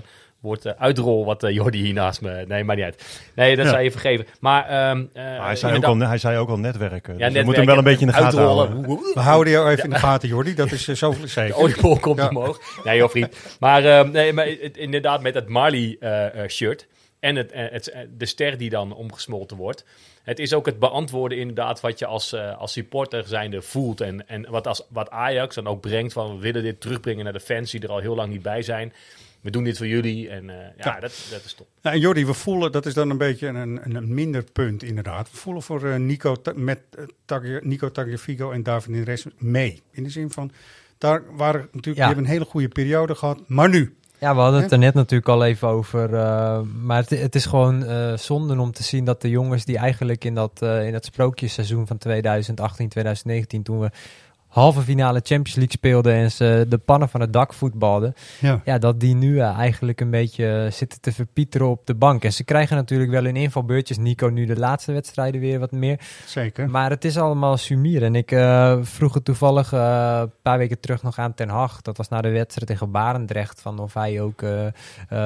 Speaker 2: woord eh, uitrol wat eh, Jordi hier naast me... Nee, maar niet uit. Nee, dat
Speaker 4: Ja.
Speaker 2: zou je vergeven. Maar, ehm, eh,
Speaker 4: Maar hij, zei ook al, hij zei ook al netwerken.
Speaker 2: Ja,
Speaker 4: dus we
Speaker 2: netwerken,
Speaker 4: moeten hem wel een beetje in de gaten
Speaker 2: uitrollen.
Speaker 4: houden.
Speaker 1: We houden jou even in de gaten, Jordi. Dat is zoveel zeker.
Speaker 2: De oliebol komt
Speaker 1: Ja.
Speaker 2: omhoog. Nee, joh, vriend. Maar, ehm, nee, maar het- inderdaad, met het Marley-shirt en het, het, de ster die dan omgesmolten wordt. Het is ook het beantwoorden inderdaad wat je als, als supporter zijnde voelt. En, en wat, als, wat Ajax dan ook brengt van we willen dit terugbrengen naar de fans die er al heel lang niet bij zijn. We doen dit voor jullie en eh, ja,
Speaker 1: Ja.
Speaker 2: Dat, dat is top.
Speaker 1: Nou, en Jordi, we voelen, dat is dan een beetje een, een, een minder punt inderdaad. We voelen voor eh, Nico, Ta- met eh, Taglier- Nico Tagliafico en David Neres mee. In de zin van, daar waren natuurlijk, die hebben een hele goede periode gehad. Maar nu,
Speaker 3: Ja, we hadden het er net natuurlijk al even over. eh, maar het, het is gewoon zonde om te zien dat de jongens die eigenlijk in dat, eh in dat sprookjesseizoen van 2018, 2019, toen we halve finale Champions League speelden en ze de pannen van het dak voetbalden,
Speaker 1: ja,
Speaker 3: ja, dat die nu eh, eigenlijk een beetje eh, zitten te verpieteren op de bank. En ze krijgen natuurlijk wel in invalbeurtjes, Nico nu de laatste wedstrijden weer wat meer.
Speaker 1: zeker.
Speaker 3: Maar het is allemaal sumier. En ik eh, vroeg het toevallig een paar weken terug nog aan Ten Hag. Dat was na de wedstrijd tegen Barendrecht. Van of hij ook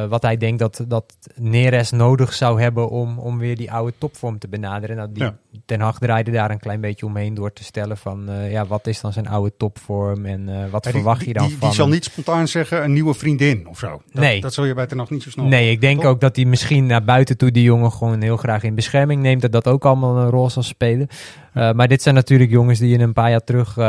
Speaker 3: wat hij denkt dat, dat Neres nodig zou hebben om, om weer die oude topvorm te benaderen. Nou, die,
Speaker 1: Ja.
Speaker 3: Ten Hag draaide daar een klein beetje omheen door te stellen van ja, wat is dan zijn oude topvorm en eh, wat
Speaker 1: Ja, die-
Speaker 3: verwacht je dan
Speaker 1: die,
Speaker 3: van
Speaker 1: Die zal
Speaker 3: hem?
Speaker 1: niet spontaan zeggen een nieuwe vriendin of zo. Dat,
Speaker 3: Nee.
Speaker 1: Dat zul je bij de nog niet zo snel.
Speaker 3: Nee, ik denk
Speaker 1: Toch?
Speaker 3: ook dat hij misschien naar buiten toe die jongen gewoon heel graag in bescherming neemt. Dat dat ook allemaal een rol zal spelen. Uh, maar dit zijn natuurlijk jongens die in een paar jaar terug... Uh,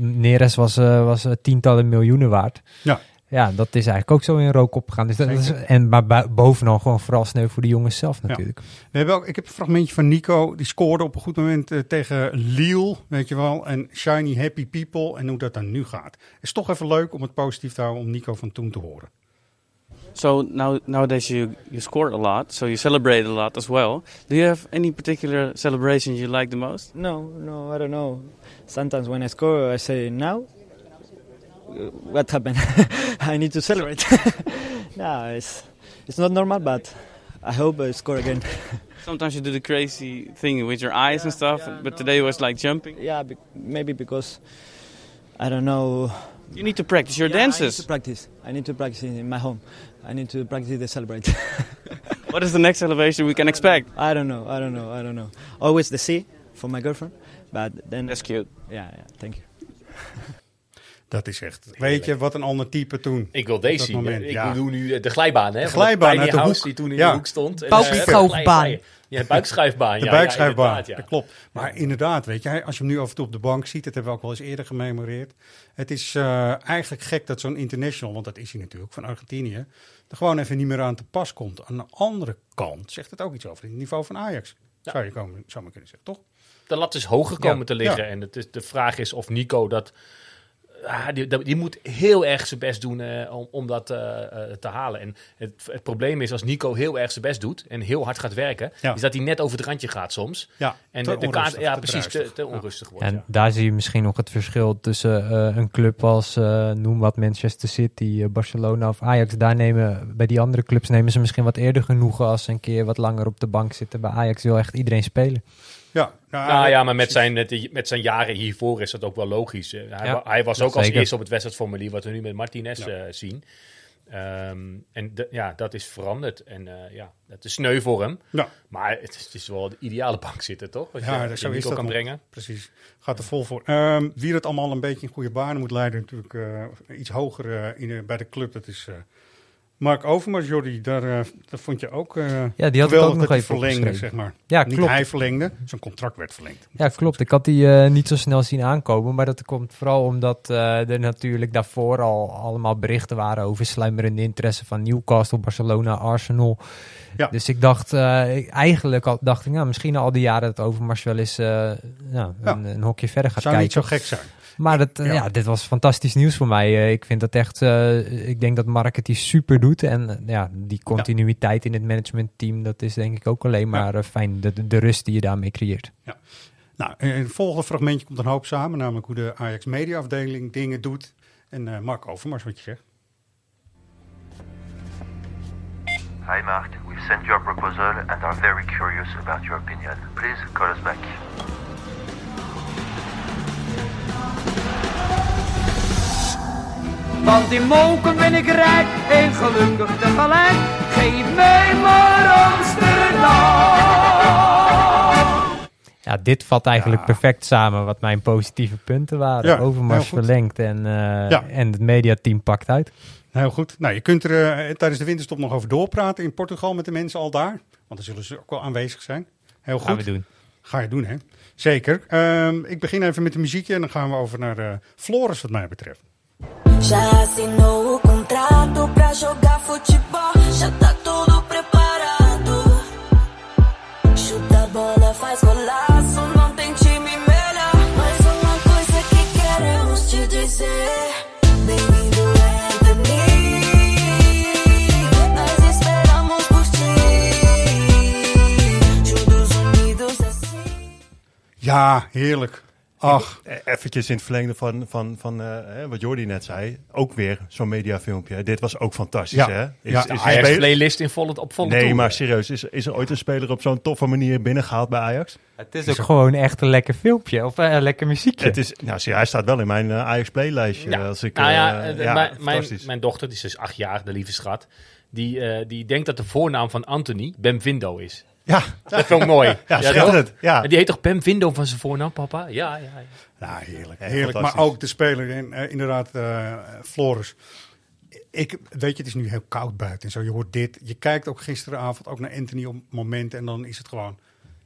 Speaker 3: Neres was, was tientallen miljoenen waard.
Speaker 1: Ja.
Speaker 3: Ja, dat is eigenlijk ook zo in rook opgegaan. Dus dat is, en, maar bovenal gewoon vooral sneu voor de jongens zelf natuurlijk.
Speaker 1: Ja. We hebben ook, ik heb een fragmentje van Nico. Die scoorde op een goed moment uh, tegen Lille, weet je wel. En Shiny Happy People. En hoe dat dan nu gaat. Het is toch even leuk om het positief te houden om Nico van toen te horen.
Speaker 11: So now nowadays you you score a lot, so you celebrate a lot as well. Do you have any particular celebration you like the most?
Speaker 12: No, no, I don't know. Sometimes when I score, I say now. What happened? I need to celebrate. no, it's it's not normal, but I hope I score again.
Speaker 11: Sometimes you do the crazy thing with your eyes and stuff,
Speaker 12: Yeah,
Speaker 11: but
Speaker 12: no.
Speaker 11: today was like jumping.
Speaker 12: Yeah, be- maybe because I don't know.
Speaker 11: You need to practice your
Speaker 12: Yeah, I need
Speaker 11: dances.
Speaker 12: to practice. I need to practice in my home. I need to practice the celebrate.
Speaker 11: What is the next celebration we can expect?
Speaker 12: I don't know. I don't know. I don't know. Always the sea for my girlfriend, but then
Speaker 11: That's cute.
Speaker 12: yeah, yeah. Thank you.
Speaker 1: Dat is echt. Weet je wat een ander type toen?
Speaker 2: Ik wil deze
Speaker 1: dat
Speaker 2: zien.
Speaker 1: moment,
Speaker 2: ik
Speaker 1: ja.
Speaker 2: doe nu eh, de glijbaan, hè?
Speaker 1: De glijbaan uit de
Speaker 2: House
Speaker 1: hoek.
Speaker 2: die toen in
Speaker 1: Ja.
Speaker 2: de hoek stond. En,
Speaker 3: Buikschuifbaan.
Speaker 2: eh, Ja, buikschuifbaan.
Speaker 1: De
Speaker 2: ja,
Speaker 1: buikschuifbaan,
Speaker 2: Ja,
Speaker 1: dat klopt. Maar inderdaad, weet je, als je hem nu af en toe op de bank ziet, dat hebben we ook wel eens eerder gememoreerd. Het is uh, eigenlijk gek dat zo'n international, want dat is hij natuurlijk, van Argentinië, er gewoon even niet meer aan te pas komt. Aan de andere kant zegt het ook iets over het niveau van Ajax. Ja. Zou je komen, zou maar kunnen zeggen, toch?
Speaker 2: De lat is hoger komen
Speaker 1: Ja,
Speaker 2: te liggen.
Speaker 1: ja.
Speaker 2: En het is, de vraag is of Nico dat... Ah, die, moet heel erg zijn best doen eh, om, om dat eh, eh, te halen. En het, het probleem is als Nico heel erg zijn best doet en heel hard gaat werken,
Speaker 1: Ja.
Speaker 2: is dat hij net over het randje gaat soms.
Speaker 1: Ja,
Speaker 2: en
Speaker 1: te
Speaker 2: de, de kaart, ja,
Speaker 1: te
Speaker 2: precies, te, onrustig wordt.
Speaker 3: En
Speaker 2: ja.
Speaker 3: daar zie je misschien nog het verschil tussen eh, een club als, eh, noem wat, Manchester City, Barcelona of Ajax. Daar nemen, bij die andere clubs nemen ze misschien wat eerder genoegen als ze een keer wat langer op de bank zitten. Bij Ajax wil echt iedereen spelen.
Speaker 1: Ja, nou,
Speaker 2: Nou ja, maar met zijn, met, zijn jaren hiervoor is dat ook wel logisch. Hij,
Speaker 3: Ja,
Speaker 2: hij was ook als
Speaker 3: zeker.
Speaker 2: eerste op het wedstrijdformulier, wat we nu met Martinez
Speaker 1: Ja.
Speaker 2: eh, zien. Ehm, en ja, dat is veranderd. En eh, ja, dat is sneu voor hem.
Speaker 1: Ja.
Speaker 2: Maar het is, het is wel de ideale bank zitten, toch? Wat
Speaker 1: Ja,
Speaker 2: je,
Speaker 1: dat
Speaker 2: zo
Speaker 1: zo is dat
Speaker 2: kan brengen.
Speaker 1: Precies. Gaat er vol voor. Ehm, wie het allemaal een beetje in goede banen moet leiden, natuurlijk eh, iets hoger in, bij de club, dat is eh, Mark Overmars. Jordi, daar, eh, dat vond je ook eh
Speaker 3: Ja, die had ik ook nog even
Speaker 1: verlengde,
Speaker 3: opgeschreven.
Speaker 1: zeg maar.
Speaker 3: Ja,
Speaker 1: Niet
Speaker 3: klopt.
Speaker 1: hij verlengde, zijn contract werd verlengd.
Speaker 3: Ja, klopt. Ik had die eh, niet zo snel zien aankomen. Maar dat komt vooral omdat er natuurlijk daarvoor al allemaal berichten waren over sluimerende interesse van Newcastle, Barcelona, Arsenal.
Speaker 1: Ja.
Speaker 3: Dus ik dacht, ik- eigenlijk al, dacht ik, nou, misschien al die jaren dat Overmars wel eens nou,
Speaker 1: Ja.
Speaker 3: een, een hokje verder gaat
Speaker 1: Zou
Speaker 3: kijken.
Speaker 1: niet zo gek zijn.
Speaker 3: Maar dat, eh,
Speaker 1: Ja.
Speaker 3: ja. dit was fantastisch nieuws voor mij. Eh, ik vind dat echt, eh, ik denk dat Mark het die super doet. En ja, die continuïteit in het managementteam, dat is denk ik ook alleen maar fijn. De, de rust die je daarmee creëert.
Speaker 1: Ja. Nou, in het volgende fragmentje komt een hoop samen, namelijk hoe de Ajax mediaafdeling dingen doet. En eh, Mark Overmars, wat je zegt.
Speaker 13: Hi Mark, we've sent you a proposal and are very curious about your opinion. Please call us back.
Speaker 14: Want in Moken ben ik rijk en gelukkig tegelijk. Geef mij maar Amsterdam.
Speaker 3: Ja, dit vat eigenlijk perfect samen wat mijn positieve punten waren.
Speaker 1: Ja,
Speaker 3: Overmars verlengd en, eh,
Speaker 1: Ja.
Speaker 3: en het mediateam pakt uit.
Speaker 1: Heel goed. Nou, je kunt er eh, tijdens de winterstop nog over doorpraten in Portugal met de mensen al daar. Want dan zullen ze ook wel aanwezig zijn. Heel goed.
Speaker 3: Gaan we doen.
Speaker 1: Ga je doen, hè? Zeker. Ehm, ik begin even met de muziekje en dan gaan we over naar eh Floris, wat mij betreft.
Speaker 15: Já assinou o contrato pra jogar futebol. Já tá tudo preparado. Chuta a bola, faz golaço. Não tem time melhor. Mas uma coisa que queremos te dizer: Bem-vindo, Anthony. Nós esperamos por ti. Juntos, unidos assim.
Speaker 1: Ja, heerlijk. Ach.
Speaker 4: E- Eventjes in het verlengde van, van, van eh, hè, wat Jordi net zei. Ook weer zo'n mediafilmpje. Dit was ook fantastisch,
Speaker 1: Ja.
Speaker 4: hè?
Speaker 1: Ja,
Speaker 4: een
Speaker 2: Ajax playlist in volle, op volle
Speaker 4: Nee, maar serieus. Is, is er ooit een speler op zo'n toffe manier binnengehaald bij Ajax?
Speaker 3: Het is ook gewoon echt een lekker filmpje of eh, een lekker muziekje.
Speaker 4: Het is, nou, zie, hij staat wel in mijn eh, Ajax playlijstje.
Speaker 2: Ja.
Speaker 4: Als ik,
Speaker 2: nou ja,
Speaker 4: eh,
Speaker 2: eh,
Speaker 4: ja,
Speaker 2: mijn, mijn, dochter, die is dus acht jaar, de lieve schat, die, eh, die denkt dat de voornaam van Anthony Bem Vindo is.
Speaker 4: Ja.
Speaker 2: Dat vind ik mooi.
Speaker 4: Ja, schitterend. Ja.
Speaker 2: En Die heet toch Bem Vindo van zijn voornaam, papa? Ja, ja, ja.
Speaker 1: Nou, heerlijk. Heerlijk. Maar ook de speler, en, eh, inderdaad, eh Floris. Ik, weet je, het is nu heel koud buiten en zo. Je hoort dit. Je kijkt ook gisteravond ook naar Anthony op moment en dan is het gewoon...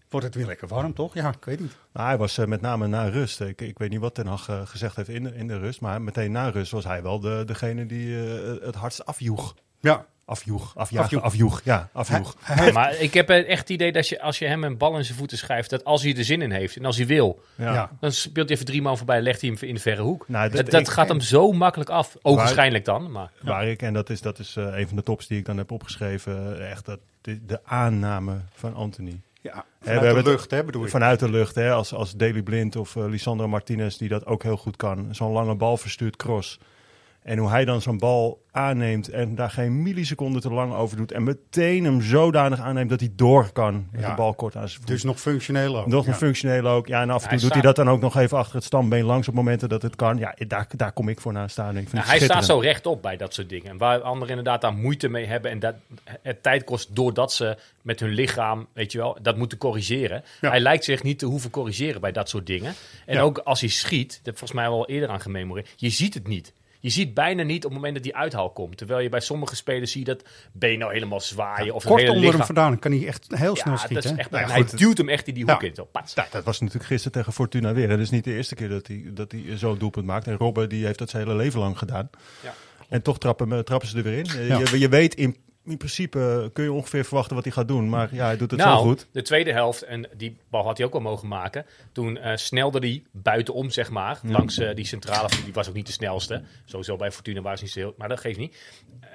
Speaker 1: Wordt het weer lekker warm, toch? Ja, ik weet niet.
Speaker 4: Nou, hij was eh, met name na rust. Ik, ik weet niet wat Ten Hag gezegd heeft in de, in de rust. Maar meteen na rust was hij wel de, degene die eh, het hardst afjoeg.
Speaker 1: Ja.
Speaker 4: Afjoeg. Afjagen.
Speaker 1: Afjoeg.
Speaker 4: Afjoeg. Ja, afjoeg.
Speaker 2: Maar ik heb echt het idee dat je, als je hem een bal in zijn voeten schrijft, dat als hij er zin in heeft en als hij wil,
Speaker 4: Ja.
Speaker 2: Dan speelt hij even drie man voorbij en legt hij hem in de verre hoek.
Speaker 4: Nou,
Speaker 2: dat
Speaker 4: dat-
Speaker 2: dat
Speaker 4: ik-
Speaker 2: gaat hem zo makkelijk af. Ogenschijnlijk dan, maar...
Speaker 4: Waar ik, en dat is, dat is eh, een van de tops die ik dan heb opgeschreven, eh, echt dat, de, de aanname van Anthony.
Speaker 1: Ja, vanuit
Speaker 4: we hebben
Speaker 1: de
Speaker 4: het-
Speaker 1: lucht, hè, bedoel ik.
Speaker 4: Vanuit de lucht, hè, als, als Daley Blind of eh, Lisandro Martinez, die dat ook heel goed kan. Zo'n lange bal verstuurt cross. En hoe hij dan zo'n bal aanneemt en daar geen milliseconde te lang over doet. En meteen hem zodanig aanneemt dat hij door kan met
Speaker 1: Ja.
Speaker 4: de bal kort aan zijn voet.
Speaker 1: Dus nog functioneel ook.
Speaker 4: Nog
Speaker 1: ja.
Speaker 4: een functioneel ook. Ja, en af en toe
Speaker 2: Hij
Speaker 4: doet hij dat dan ook nog even achter het stambeen langs op momenten dat het kan. Ja, daar, daar kom ik voor naar staan. Ik vind
Speaker 2: Nou, hij staat zo rechtop bij dat soort dingen. Waar anderen inderdaad daar moeite mee hebben en dat het tijd kost doordat ze met hun lichaam, weet je wel, dat moeten corrigeren.
Speaker 1: Ja.
Speaker 2: Hij lijkt zich niet te hoeven corrigeren bij dat soort dingen. En
Speaker 1: Ja.
Speaker 2: ook als hij schiet, dat heb ik volgens mij wel eerder aan gememoreerd, je ziet het niet. Je ziet bijna niet op het moment dat die uithaal komt. Terwijl je bij sommige spelers zie je dat been nou helemaal zwaaien. of
Speaker 1: Kort
Speaker 2: hele
Speaker 1: onder hem
Speaker 2: lichaam.
Speaker 1: vandaan kan hij echt heel snel
Speaker 2: Ja,
Speaker 1: schieten.
Speaker 2: dat is
Speaker 1: hè?
Speaker 2: echt,
Speaker 4: Nou ja,
Speaker 2: hij
Speaker 4: goed,
Speaker 2: duwt hem echt in die hoek
Speaker 1: Ja.
Speaker 2: in. Zo, pats.
Speaker 4: Ja, dat was natuurlijk gisteren tegen Fortuna weer. Het is niet de eerste keer dat hij, dat hij zo'n doelpunt maakt. En Robben die heeft dat zijn hele leven lang gedaan.
Speaker 2: Ja.
Speaker 4: En toch trappen, trappen ze er weer in. Eh,
Speaker 1: Ja.
Speaker 4: Je, je weet in, in principe, kun je ongeveer verwachten wat hij gaat doen. Maar ja, hij doet het
Speaker 2: nou,
Speaker 4: zo goed.
Speaker 2: de tweede helft, en die bal had hij ook wel mogen maken. Toen eh, snelde hij buitenom, zeg maar, langs eh, die centrale. Die was ook niet de snelste. Sowieso bij Fortuna was hij niet zo heel, maar dat geeft niet.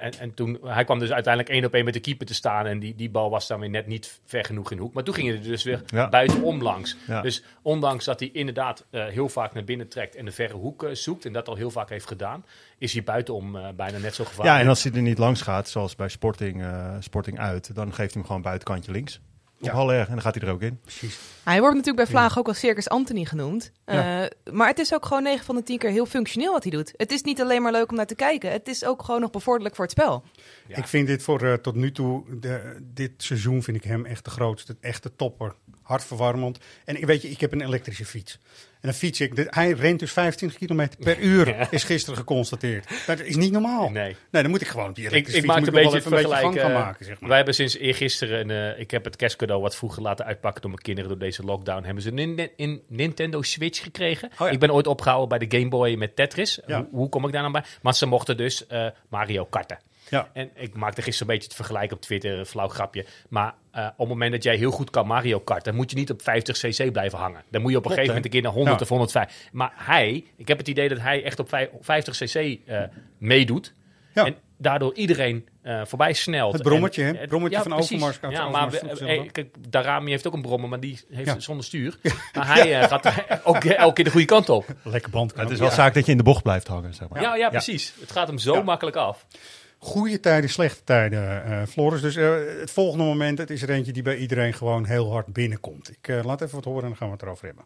Speaker 2: En, en toen, hij kwam dus uiteindelijk één op één met de keeper te staan. En die, die bal was dan weer net niet ver genoeg in de hoek. Maar toen ging hij er dus weer
Speaker 4: Ja.
Speaker 2: buitenom langs.
Speaker 4: Ja.
Speaker 2: Dus ondanks dat hij inderdaad eh, heel vaak naar binnen trekt en de verre hoek zoekt. En dat al heel vaak heeft gedaan. Is hij buitenom bijna net zo gevaarlijk.
Speaker 4: Ja, en als hij er niet langs gaat, zoals bij Sporting, eh, Sporting uit, dan geeft hij hem gewoon buitenkantje links. op Haller. En dan gaat hij er ook in.
Speaker 1: Precies.
Speaker 5: Hij wordt natuurlijk bij Vlaag ook al Circus Anthony genoemd.
Speaker 1: Ja.
Speaker 5: Eh, maar het is ook gewoon 9 van de 10 keer heel functioneel wat hij doet. Het is niet alleen maar leuk om naar te kijken. Het is ook gewoon nog bevorderlijk voor het spel.
Speaker 1: Ik vind dit voor eh, tot nu toe, de, dit seizoen vind ik hem echt de grootste, echte topper. Hartverwarmend. En ik weet je, ik heb een elektrische fiets. En dan fiets ik, de- hij rent dus 25 kilometer per uur, is gisteren geconstateerd. Dat is niet normaal.
Speaker 2: Nee.
Speaker 1: Nee, dan moet ik gewoon op die
Speaker 2: Ik, ik maak een
Speaker 1: moet
Speaker 2: beetje het
Speaker 1: een beetje gaan maken, zeg maar.
Speaker 2: Wij hebben sinds eergisteren, een, eh, ik heb het kerstcadeau wat vroeger laten uitpakken door mijn kinderen door deze lockdown. Hebben ze een Nin- in Nintendo Switch gekregen.
Speaker 1: Oh ja.
Speaker 2: Ik ben ooit opgehouden bij de Game Boy met Tetris.
Speaker 1: Ja.
Speaker 2: Hoe, hoe kom ik daar nou bij? Maar ze mochten dus eh, Mario karten.
Speaker 1: Ja.
Speaker 2: En ik maakte gisteren een beetje het vergelijk op Twitter, een flauw grapje. Maar eh, op het moment dat jij heel goed kan Mario Kart, dan moet je niet op 50 cc blijven hangen. Dan moet je op een
Speaker 1: Klopt,
Speaker 2: gegeven moment een keer naar 100
Speaker 1: Ja.
Speaker 2: of 105. Maar hij, ik heb het idee dat hij echt op vij- 50 cc eh, meedoet.
Speaker 1: Ja.
Speaker 2: En daardoor iedereen eh, voorbij snelt.
Speaker 1: Het brommetje,
Speaker 2: En-
Speaker 1: hè? Het brommetje van
Speaker 2: precies.
Speaker 1: Overmars-
Speaker 2: Ja,
Speaker 1: Overmars
Speaker 2: maar we- kijk, Darami heeft ook een brommer, maar die heeft
Speaker 1: Ja.
Speaker 2: zonder stuur. Maar hij eh, gaat ook elke keer de goede kant op.
Speaker 1: Lekker band.
Speaker 4: Het is wel zaak dat je in de bocht blijft hangen, zeg maar.
Speaker 2: Ja, ja, precies. Het gaat hem zo makkelijk af.
Speaker 1: Goede tijden, slechte tijden, eh Floris. Dus eh, het volgende moment, het is er eentje die bij iedereen gewoon heel hard binnenkomt. Ik eh, laat even wat horen en dan gaan we het erover hebben.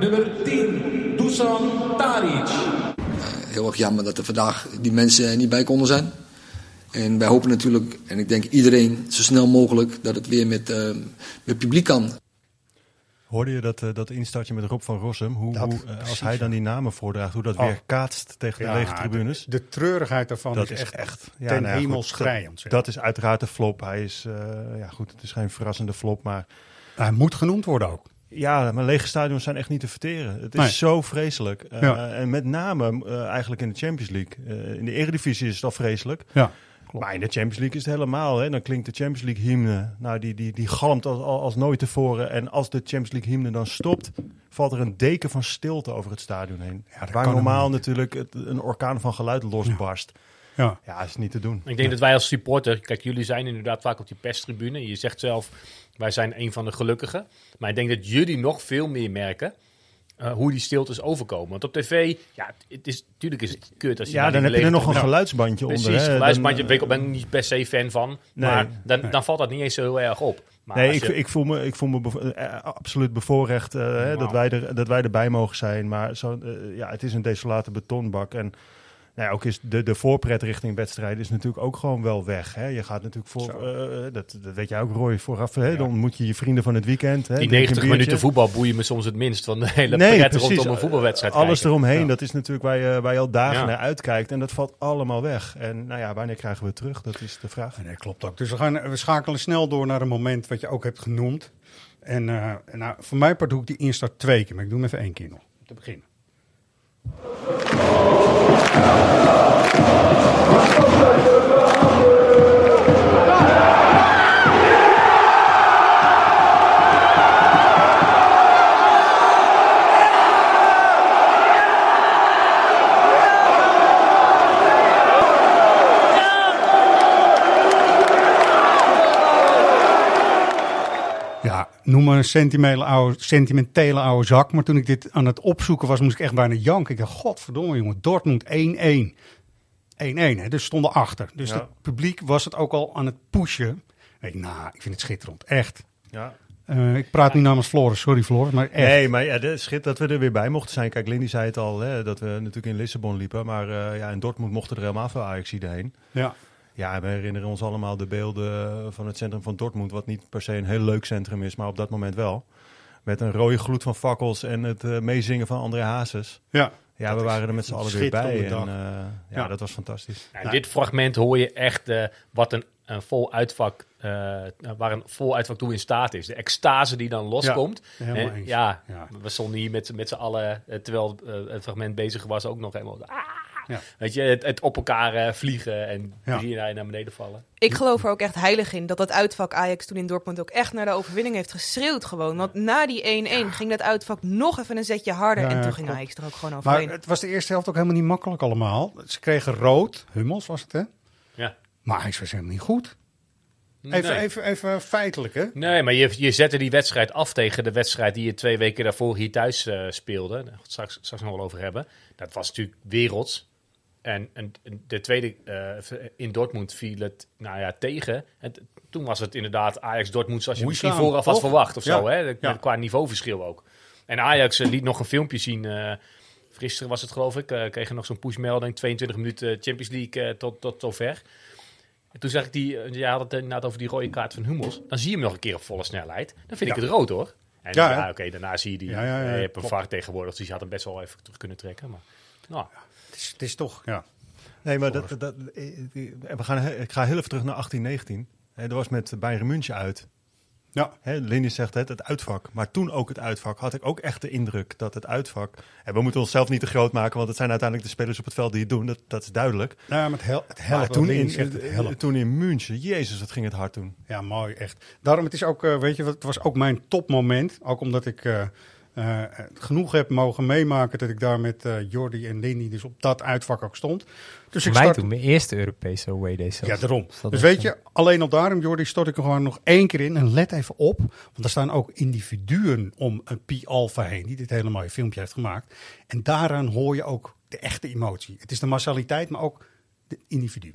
Speaker 16: Nummer 10, Dusan Taric.
Speaker 17: heel erg jammer dat er vandaag die mensen er niet bij konden zijn. En wij hopen natuurlijk, en ik denk iedereen zo snel mogelijk, dat het weer met, eh, met publiek kan.
Speaker 4: Hoorde je dat, eh, dat instartje met Rob van Rossum? Hoe,
Speaker 1: Dat,
Speaker 4: hoe, eh, als hij dan die namen voordraagt, hoe dat
Speaker 1: Oh.
Speaker 4: weer kaatst tegen de lege tribunes.
Speaker 1: De, de treurigheid daarvan
Speaker 4: dat
Speaker 1: is echt,
Speaker 4: echt
Speaker 1: ten
Speaker 4: nou ja,
Speaker 1: hemel
Speaker 4: goed,
Speaker 1: schrijend.
Speaker 4: Dat, is uiteraard een flop. Hij is, eh, ja goed, het is geen verrassende flop, maar...
Speaker 1: Hij moet genoemd worden ook.
Speaker 4: Ja, maar lege stadions zijn echt niet te verteren. Het is
Speaker 1: Nee.
Speaker 4: zo vreselijk. En met name eigenlijk in de Champions League. In de Eredivisie is het al vreselijk.
Speaker 1: Ja,
Speaker 4: Maar in de Champions League is het helemaal. Hè? Dan klinkt de Champions League hymne. Nou, die, die, die galmt als, als, nooit tevoren. En als de Champions League hymne dan stopt, valt er een deken van stilte over het stadion heen.
Speaker 1: dat
Speaker 4: Waar
Speaker 1: kan
Speaker 4: normaal natuurlijk het, een orkaan van geluid losbarst.
Speaker 1: Ja.
Speaker 4: Ja, is niet te doen.
Speaker 2: Ik denk dat wij als supporter, kijk, jullie zijn inderdaad vaak op die perstribune. Je zegt zelf, wij zijn een van de gelukkigen. Maar ik denk dat jullie nog veel meer merken eh, hoe die stiltes overkomen. Want op tv, ja, het is, natuurlijk is het kut als je
Speaker 4: Ja, dan heb je er nog een geluidsbandje onder,
Speaker 2: Precies, geluidsbandje
Speaker 4: Dan,
Speaker 2: ben ik ben ik niet per se fan van.
Speaker 4: Nee,
Speaker 2: maar dan,
Speaker 4: nee.
Speaker 2: dan valt dat niet eens zo heel erg op. Maar
Speaker 4: nee, ik,
Speaker 2: je-
Speaker 4: ik voel me, ik voel me bevo- eh, absoluut bevoorrecht eh, hè, dat, wij er, dat wij erbij mogen zijn. Maar zo, eh, ja, het is een desolate betonbak. En nou ja, ook is de, de voorpret richting wedstrijden is natuurlijk ook gewoon wel weg. Hè. Je gaat natuurlijk voor, eh, dat, dat weet jij ook Roy, vooraf. Hè, Dan moet je je vrienden van het weekend. Hè,
Speaker 2: die
Speaker 4: drink een
Speaker 2: 90 minuten
Speaker 4: biertje.
Speaker 2: voetbal boeien me soms het minst van de hele
Speaker 4: Nee,
Speaker 2: pret
Speaker 4: precies.
Speaker 2: rondom een voetbalwedstrijd
Speaker 4: Alles
Speaker 2: kijken.
Speaker 4: eromheen,
Speaker 2: Ja.
Speaker 4: dat is natuurlijk waar je, waar je al dagen
Speaker 2: Ja.
Speaker 4: naar uitkijkt. En dat valt allemaal weg. En nou ja, wanneer krijgen we het terug? Dat is de vraag.
Speaker 1: Nee, klopt ook. Dus we, gaan, we schakelen snel door naar een moment wat je ook hebt genoemd. En eh, nou, voor mijn part doe ik die instart twee keer, maar ik doe hem even één keer nog, om te beginnen. Thank you. Noem maar een sentimentele oude, sentimentele oude zak. Maar toen ik dit aan het opzoeken was, moest ik echt bijna janken. Ik dacht, godverdomme jongen, Dortmund 1-1. 1-1, hè, dus stonden achter. Dus
Speaker 4: Ja.
Speaker 1: het publiek was het ook al aan het pushen. Ik, nou, ik vind het schitterend, echt.
Speaker 4: Ja.
Speaker 1: Eh, ik praat nu namens Floris, sorry Floris, maar echt.
Speaker 4: Nee, maar ja, schit dat we er weer bij mochten zijn. Kijk, Lindy zei het al, hè, dat we natuurlijk in Lissabon liepen. Maar eh, ja, in Dortmund mochten er helemaal veel ajax heen.
Speaker 1: Ja.
Speaker 4: Ja, we herinneren ons allemaal de beelden van het centrum van Dortmund. Wat niet per se een heel leuk centrum is, maar op dat moment wel. Met een rode gloed van fakkels en het eh, meezingen van André Hazes.
Speaker 1: Ja.
Speaker 4: Ja,
Speaker 1: Dat
Speaker 4: we waren er met z'n allen weer bij. En, eh, ja,
Speaker 1: Ja.
Speaker 4: dat was fantastisch.
Speaker 2: Ja, in dit fragment hoor je echt eh, wat een, een vol uitvak, eh, waar een vol uitvak toe in staat is. De extase die dan loskomt.
Speaker 1: Ja, helemaal
Speaker 2: En
Speaker 1: eens.
Speaker 2: ja,
Speaker 1: Ja.
Speaker 2: we stonden hier met, met z'n allen, eh, terwijl eh, het fragment bezig was, ook nog helemaal... Ah,
Speaker 1: Ja.
Speaker 2: Weet je, het, het op elkaar eh, vliegen en
Speaker 1: Ja.
Speaker 2: naar beneden vallen.
Speaker 5: Ik geloof er ook echt heilig in dat dat uitvak Ajax toen in Dortmund ook echt naar de overwinning heeft geschreeuwd gewoon. Want na die 1-1 ging dat uitvak nog even een zetje harder
Speaker 1: Ja,
Speaker 5: en toen ging
Speaker 1: klopt.
Speaker 5: Ajax er ook gewoon
Speaker 1: Maar
Speaker 5: overheen.
Speaker 1: het was de eerste helft ook helemaal niet makkelijk allemaal. Ze kregen rood, Hummels was het hè?
Speaker 2: Ja.
Speaker 1: Maar hij was helemaal niet goed. Even,
Speaker 2: Nee.
Speaker 1: even, even feitelijk hè?
Speaker 2: Nee, maar je, je zette die wedstrijd af tegen de wedstrijd die je twee weken daarvoor hier thuis eh, speelde. Daar gaan we het straks, straks nog wel over hebben. Dat was natuurlijk werelds. En, en, de tweede, eh, in Dortmund viel het nou ja, tegen. En toen was het inderdaad Ajax-Dortmund zoals je misschien vooraf had verwacht. Of zo, hè?
Speaker 1: Ja.
Speaker 2: Qua niveauverschil ook. En Ajax eh, liet nog een filmpje zien. gisteren was het geloof ik. kregen nog zo'n pushmelding. 22 minuten Champions League tot, tot zover. En toen zag ik die, ja, had het inderdaad over die rode kaart van Hummels. Dan zie je hem nog een keer op volle snelheid. Dan vind ik het rood hoor. En
Speaker 1: Ja,
Speaker 2: oké, daarna zie je die.
Speaker 1: Ja, ja, ja,
Speaker 2: je hebt een. VAR tegenwoordig, dus je had hem best wel even terug kunnen trekken. Maar, nou,
Speaker 1: is, het is toch, ja.
Speaker 4: Nee, maar dat, dat, eh, eh, we gaan, ik ga heel even terug naar 1819. Hè, Dat was met Bayern München uit.
Speaker 1: Ja.
Speaker 4: Hè, Lindy zegt het, het uitvak. Maar toen ook het uitvak had ik ook echt de indruk dat het uitvak... En we moeten onszelf niet te groot maken, want het zijn uiteindelijk de spelers op het veld die het doen. Dat, dat is duidelijk.
Speaker 1: Nou, ja, maar het, hel het helpt.
Speaker 4: toen in,
Speaker 1: zegt, het helpt.
Speaker 4: toen in München, jezus, wat ging het hard toen.
Speaker 1: Ja, mooi, echt. Daarom, het is ook, eh, weet je, wat, het was ook mijn topmoment. Ook omdat ik eh, eh, genoeg heb mogen meemaken dat ik daar met eh Jordi en Lindy dus op dat uitvak ook stond. Dus ik
Speaker 3: mij
Speaker 1: start,
Speaker 3: toen mijn eerste Europese away day zelfs.
Speaker 1: Ja, daarom.
Speaker 3: Dus dat
Speaker 1: Dus weet je, alleen al daarom, Jordi, stort ik er gewoon nog één keer in. En let even op, want er staan ook individuen om een Pi Alpha heen, die dit hele mooie filmpje heeft gemaakt. En daaraan hoor je ook de echte emotie. Het is de massaliteit, maar ook de individu.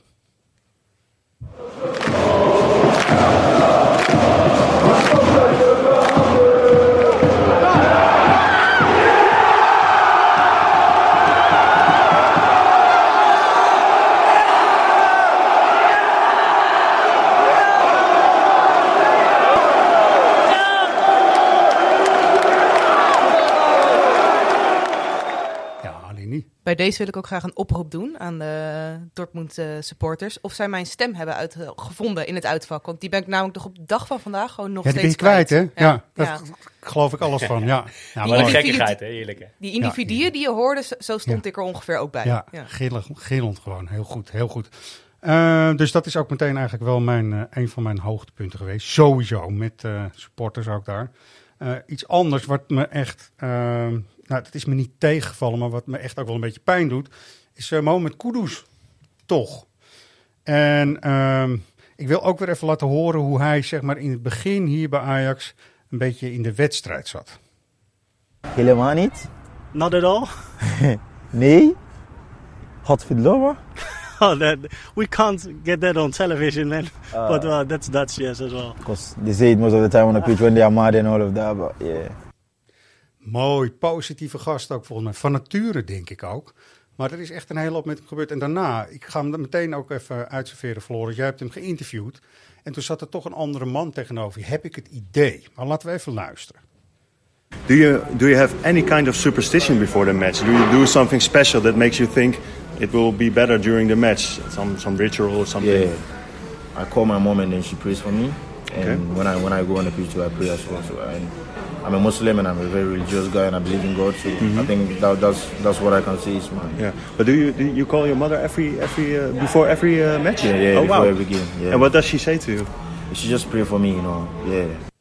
Speaker 5: Bij deze wil ik ook graag een oproep doen aan de Dortmund eh, supporters. Of zij mijn stem hebben uitgevonden in het uitvak. Want die ben ik namelijk nog op de dag van vandaag gewoon nog
Speaker 1: Ja, die ben je
Speaker 5: steeds
Speaker 1: kwijt, hè? Ja, daar
Speaker 5: ja.
Speaker 1: geloof ik alles van, ja. ja
Speaker 2: maar een gekkigheid, hè, eerlijk hè.
Speaker 5: Die individuen die je hoorde, zo- stond ik er ongeveer ook bij.
Speaker 1: Ja,
Speaker 5: Ja.
Speaker 1: gillig- gillend gewoon. Heel goed, heel goed. Eh, dus dat is ook meteen eigenlijk wel mijn, eh, een van mijn hoogtepunten geweest. Sowieso, met eh, supporters ook daar. Eh, iets anders wat me echt, eh, nou dat is me niet tegengevallen, maar wat me echt ook wel een beetje pijn doet, is uh, Mohamed Kudus. Toch. En ehm, ik wil ook weer even laten horen hoe hij zeg maar in het begin hier bij Ajax een beetje in de wedstrijd zat.
Speaker 18: Helemaal niet.
Speaker 19: Not at all.
Speaker 18: Nee. Godverdomme.
Speaker 19: Oh, that we can't get that on television, man.
Speaker 18: Ah.
Speaker 19: but uh, that's Dutch, yes, as well.
Speaker 18: Because they say it most of the time on the pitch when they are mad and all of that, but yeah.
Speaker 1: Mooi, positieve gast ook volgens mij. Van nature denk ik ook. Maar er is echt een hele hoop met hem gebeurd. En daarna, ik ga hem er meteen ook even uitserveren, Floris. Jij hebt hem geïnterviewd. En toen zat er toch een andere man tegenover je. Heb ik het idee. Maar laten we even luisteren.
Speaker 20: Do you do you have any kind of superstition before the match? Do you do something special that makes you think it will be better during the match? Some some ritual or something?
Speaker 18: Yeah. I call my mom and then she prays for me. And
Speaker 20: Okay.
Speaker 18: when I when I go on the pitch too, I pray as well. So I, I'm a Muslim and I'm a very religious guy and I believe in God. So
Speaker 20: Mhm.
Speaker 18: I think that, that's that's what I can say is my
Speaker 20: Yeah, but do you do you call your mother every every uh, before every uh, match?
Speaker 18: Yeah, yeah,
Speaker 20: Oh
Speaker 18: before
Speaker 20: wow.
Speaker 18: every game, yeah.
Speaker 20: And what does she say to you?
Speaker 18: She just pray for me, you know. Yeah.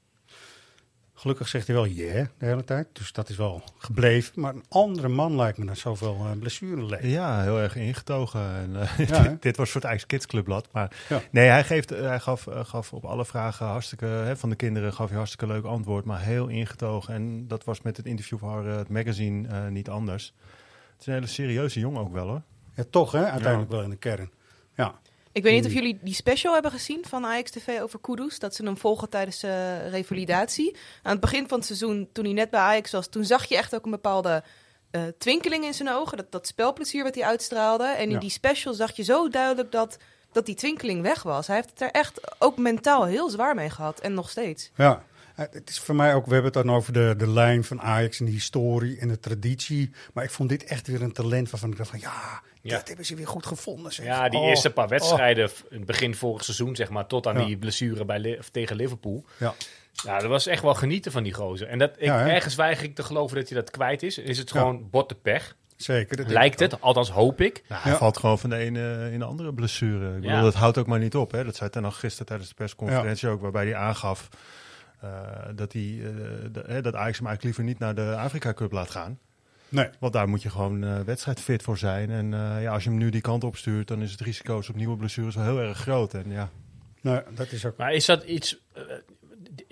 Speaker 1: Gelukkig zegt hij wel yeah de hele tijd. Dus dat is wel gebleven. Maar een andere man lijkt me na zoveel uh, blessure leed.
Speaker 4: Ja, heel erg ingetogen. En, eh,
Speaker 1: Ja,
Speaker 4: dit, dit was voor het Ajax Kids Clubblad. Maar
Speaker 1: Ja.
Speaker 4: nee, hij, geeft, hij gaf, eh, gaf op alle vragen hartstikke, hè, van de kinderen gaf hij hartstikke leuk antwoord. Maar heel ingetogen. En dat was met het interview voor eh, het magazine eh, niet anders. Het is een hele serieuze jongen ook wel hoor.
Speaker 1: Ja, toch hè? Uiteindelijk wel in de kern. Ja.
Speaker 5: Ik weet niet of jullie die special hebben gezien van Ajax TV over Kudus. Dat ze hem volgen tijdens de revalidatie. Aan het begin van het seizoen, toen hij net bij Ajax was, toen zag je echt ook een bepaalde eh, twinkeling in zijn ogen. Dat, dat spelplezier wat hij uitstraalde. En in
Speaker 1: Ja.
Speaker 5: die special zag je zo duidelijk dat, dat die twinkeling weg was. Hij heeft het er echt ook mentaal heel zwaar mee gehad. En nog steeds.
Speaker 1: Ja, eh, het is voor mij ook, we hebben het dan over de, de lijn van Ajax en de historie en de traditie. Maar ik vond dit echt weer een talent waarvan ik dacht van ja,
Speaker 2: Ja.
Speaker 1: dit hebben ze weer goed gevonden. Zeg.
Speaker 2: Ja, die
Speaker 1: Oh,
Speaker 2: eerste paar
Speaker 1: oh.
Speaker 2: wedstrijden, begin vorig seizoen, zeg maar, tot aan
Speaker 1: Ja.
Speaker 2: die blessure bij tegen Liverpool.
Speaker 1: Ja.
Speaker 2: Ja, dat was echt wel genieten van die gozer. En dat, ik,
Speaker 1: Ja,
Speaker 2: ergens weiger ik te geloven dat hij dat kwijt is. Is het
Speaker 1: Ja.
Speaker 2: gewoon botte pech?
Speaker 1: Zeker. dat
Speaker 2: Lijkt het, althans hoop ik.
Speaker 4: Nou, hij valt gewoon van de ene in de andere blessure. Ik bedoel,
Speaker 2: Ja.
Speaker 4: dat houdt ook maar niet op. Hè? Dat zei Ten Hag gisteren tijdens de persconferentie ook, waarbij hij aangaf eh, dat, hij, eh, dat Ajax hem eigenlijk liever niet naar de Afrika Cup laat gaan.
Speaker 1: Nee.
Speaker 4: Want daar moet je gewoon eh wedstrijdfit voor zijn. En eh, ja, als je hem nu die kant op stuurt, dan is het risico's op nieuwe blessures wel heel erg groot. En ja,
Speaker 1: Nou, dat is ook...
Speaker 2: Maar is dat iets... eh,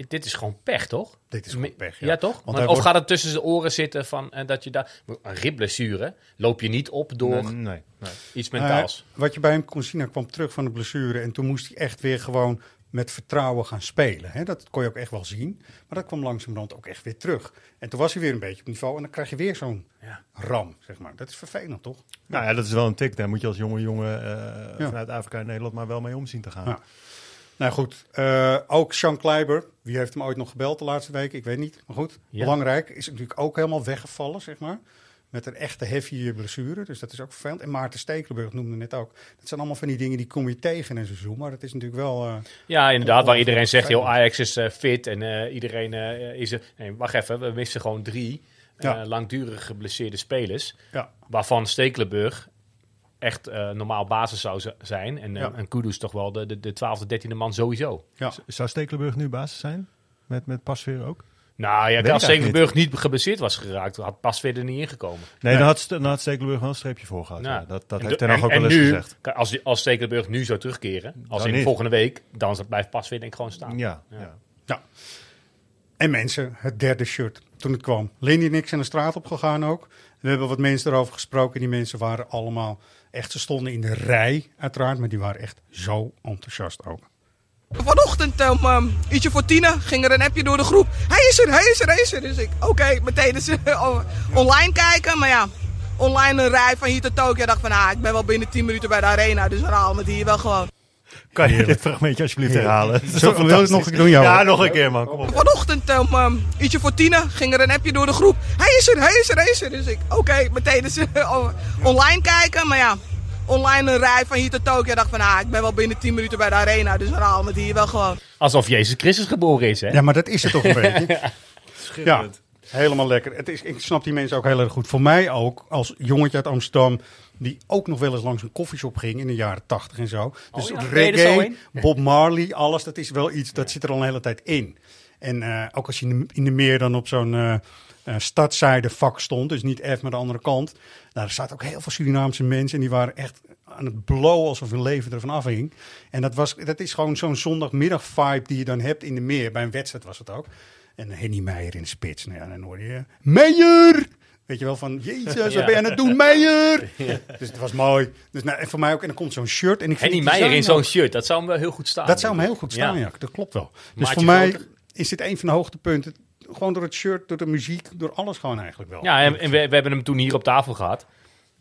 Speaker 2: dit is gewoon pech, toch?
Speaker 1: Dit is gewoon pech, ja.
Speaker 2: Ja, toch?
Speaker 1: Want
Speaker 2: of
Speaker 1: wordt-
Speaker 2: gaat het tussen zijn oren zitten van en dat je daar een ribblessure loop je niet op door
Speaker 4: Nee, nee, nee.
Speaker 2: iets mentaals.
Speaker 1: Eh, wat je bij hem kon zien, hij kwam terug van de blessure en toen moest hij echt weer gewoon met vertrouwen gaan spelen. Hè? Dat kon je ook echt wel zien. Maar dat kwam langzamerhand ook echt weer terug. En toen was hij weer een beetje op niveau en dan krijg je weer zo'n ram, zeg maar. Dat is vervelend, toch?
Speaker 4: Nou ja, dat is wel een tik. Daar moet je als jonge jongen eh,
Speaker 1: Ja.
Speaker 4: vanuit Afrika en Nederland maar wel mee om zien te gaan.
Speaker 1: Ja. Nou goed, eh, ook Sean Kleiber. Wie heeft hem ooit nog gebeld de laatste weken? Ik weet niet. Maar goed,
Speaker 2: Ja.
Speaker 1: belangrijk. Is natuurlijk ook helemaal weggevallen, zeg maar. Met een echte heavy blessure. Dus dat is ook vervelend. En Maarten Stekelenburg noemde net ook. Dat zijn allemaal van die dingen die kom je tegen in een seizoen. Maar dat is natuurlijk wel... eh,
Speaker 2: Ja, inderdaad, waar iedereen zegt, joh,
Speaker 1: vervelend.
Speaker 2: Ajax is eh, fit en eh, iedereen eh, is er... Nee, wacht even, we missen gewoon drie eh,
Speaker 1: Ja.
Speaker 2: langdurig geblesseerde spelers.
Speaker 1: Ja.
Speaker 2: Waarvan Stekelenburg echt eh, normaal basis zou zijn. En,
Speaker 1: Ja.
Speaker 2: en Kudus toch wel de, de, de 12e, 13e man sowieso.
Speaker 1: Ja.
Speaker 4: Z- Zou Stekelenburg nu basis zijn? Met, met Pasveer ook?
Speaker 2: Nou ja,
Speaker 4: Weet
Speaker 2: als Stekelenburg niet geblesseerd was geraakt, had pas weer er niet ingekomen.
Speaker 4: Nee, dan, had, dan had Stekelenburg wel een streepje voor gehad.
Speaker 2: Nou,
Speaker 4: ja. Dat, dat
Speaker 2: en
Speaker 4: heeft Ten Hag ook wel
Speaker 2: en
Speaker 4: eens
Speaker 2: nu,
Speaker 4: gezegd.
Speaker 2: kijk, Als, als Stekelenburg nu zou terugkeren, als
Speaker 4: Dan
Speaker 2: in
Speaker 4: niet.
Speaker 2: volgende week, dan blijft pas weer denk ik gewoon staan.
Speaker 4: Ja, ja.
Speaker 1: Ja. En mensen, het derde shirt, toen het kwam. Lindy en ik zijn de straat op gegaan ook. We hebben wat mensen erover gesproken. Die mensen waren allemaal echt, ze stonden in de rij uiteraard. Maar die waren echt zo enthousiast ook.
Speaker 21: Vanochtend om um, ietsje voor tienen ging er een appje door de groep. Hij is er, hij is er, hij is er. Dus ik, oké, meteen dus, eh, online kijken. Maar ja, online een rij van hier tot Tokio. Ik dacht van, ah, ik ben wel binnen 10 minuten bij de arena. Dus we halen het hier wel gewoon.
Speaker 4: Kan je dit fragmentje alsjeblieft herhalen?
Speaker 1: Zo, wil je het nog een keer doen, Johan?
Speaker 4: Ja, nog een keer man. Kom op.
Speaker 21: Vanochtend om um, ietsje voor tienen ging er een appje door de groep. Hij is er, hij is er, hij is er. Dus ik, oké, meteen dus, eh, online kijken. Maar ja, online een rij van hier tot Tokio. Ik dacht van, ah, ik ben wel binnen 10 minuten bij de arena. Dus we halen het hier wel gewoon.
Speaker 2: Alsof Jezus Christus geboren is, hè?
Speaker 1: Ja, maar dat is het toch een beetje. Ja,
Speaker 4: Schitterend.
Speaker 1: helemaal lekker. Het is, ik snap die mensen ook heel erg goed. Voor mij ook, als jongetje uit Amsterdam... die ook nog wel eens langs een koffieshop ging in de jaren tachtig en zo. Dus
Speaker 2: ja? Er zo
Speaker 1: reggae? Bob Marley, alles, dat is wel iets... dat zit er al een hele tijd in. En eh, ook als je in de, in de meer dan op zo'n eh, stadzijde vak stond... dus niet F, maar de andere kant... Nou, er zaten ook heel veel Surinaamse mensen... en die waren echt aan het blowen alsof hun leven ervan afhing. En dat, was, dat is gewoon zo'n zondagmiddag vibe die je dan hebt in de meer. Bij een wedstrijd was het ook. En Henny Meijer in de spits. Nou ja, dan hoor je... Meijer! Weet je wel, van jezus, wat ben je aan het doen, Meijer?
Speaker 2: Ja.
Speaker 1: Dus het was mooi. Dus nou, en voor mij ook. En dan komt zo'n shirt. En ik vind
Speaker 2: Meijer in zo'n shirt, dat zou hem wel heel goed staan.
Speaker 1: Dat zou hem heel goed staan, ja. Dat klopt wel. Dus
Speaker 2: Maatje
Speaker 1: voor mij
Speaker 2: groter.
Speaker 1: is dit een van de hoogtepunten. Gewoon door het shirt, door de muziek, door alles gewoon eigenlijk wel.
Speaker 2: Ja, en, en we, we hebben hem toen hier op tafel gehad.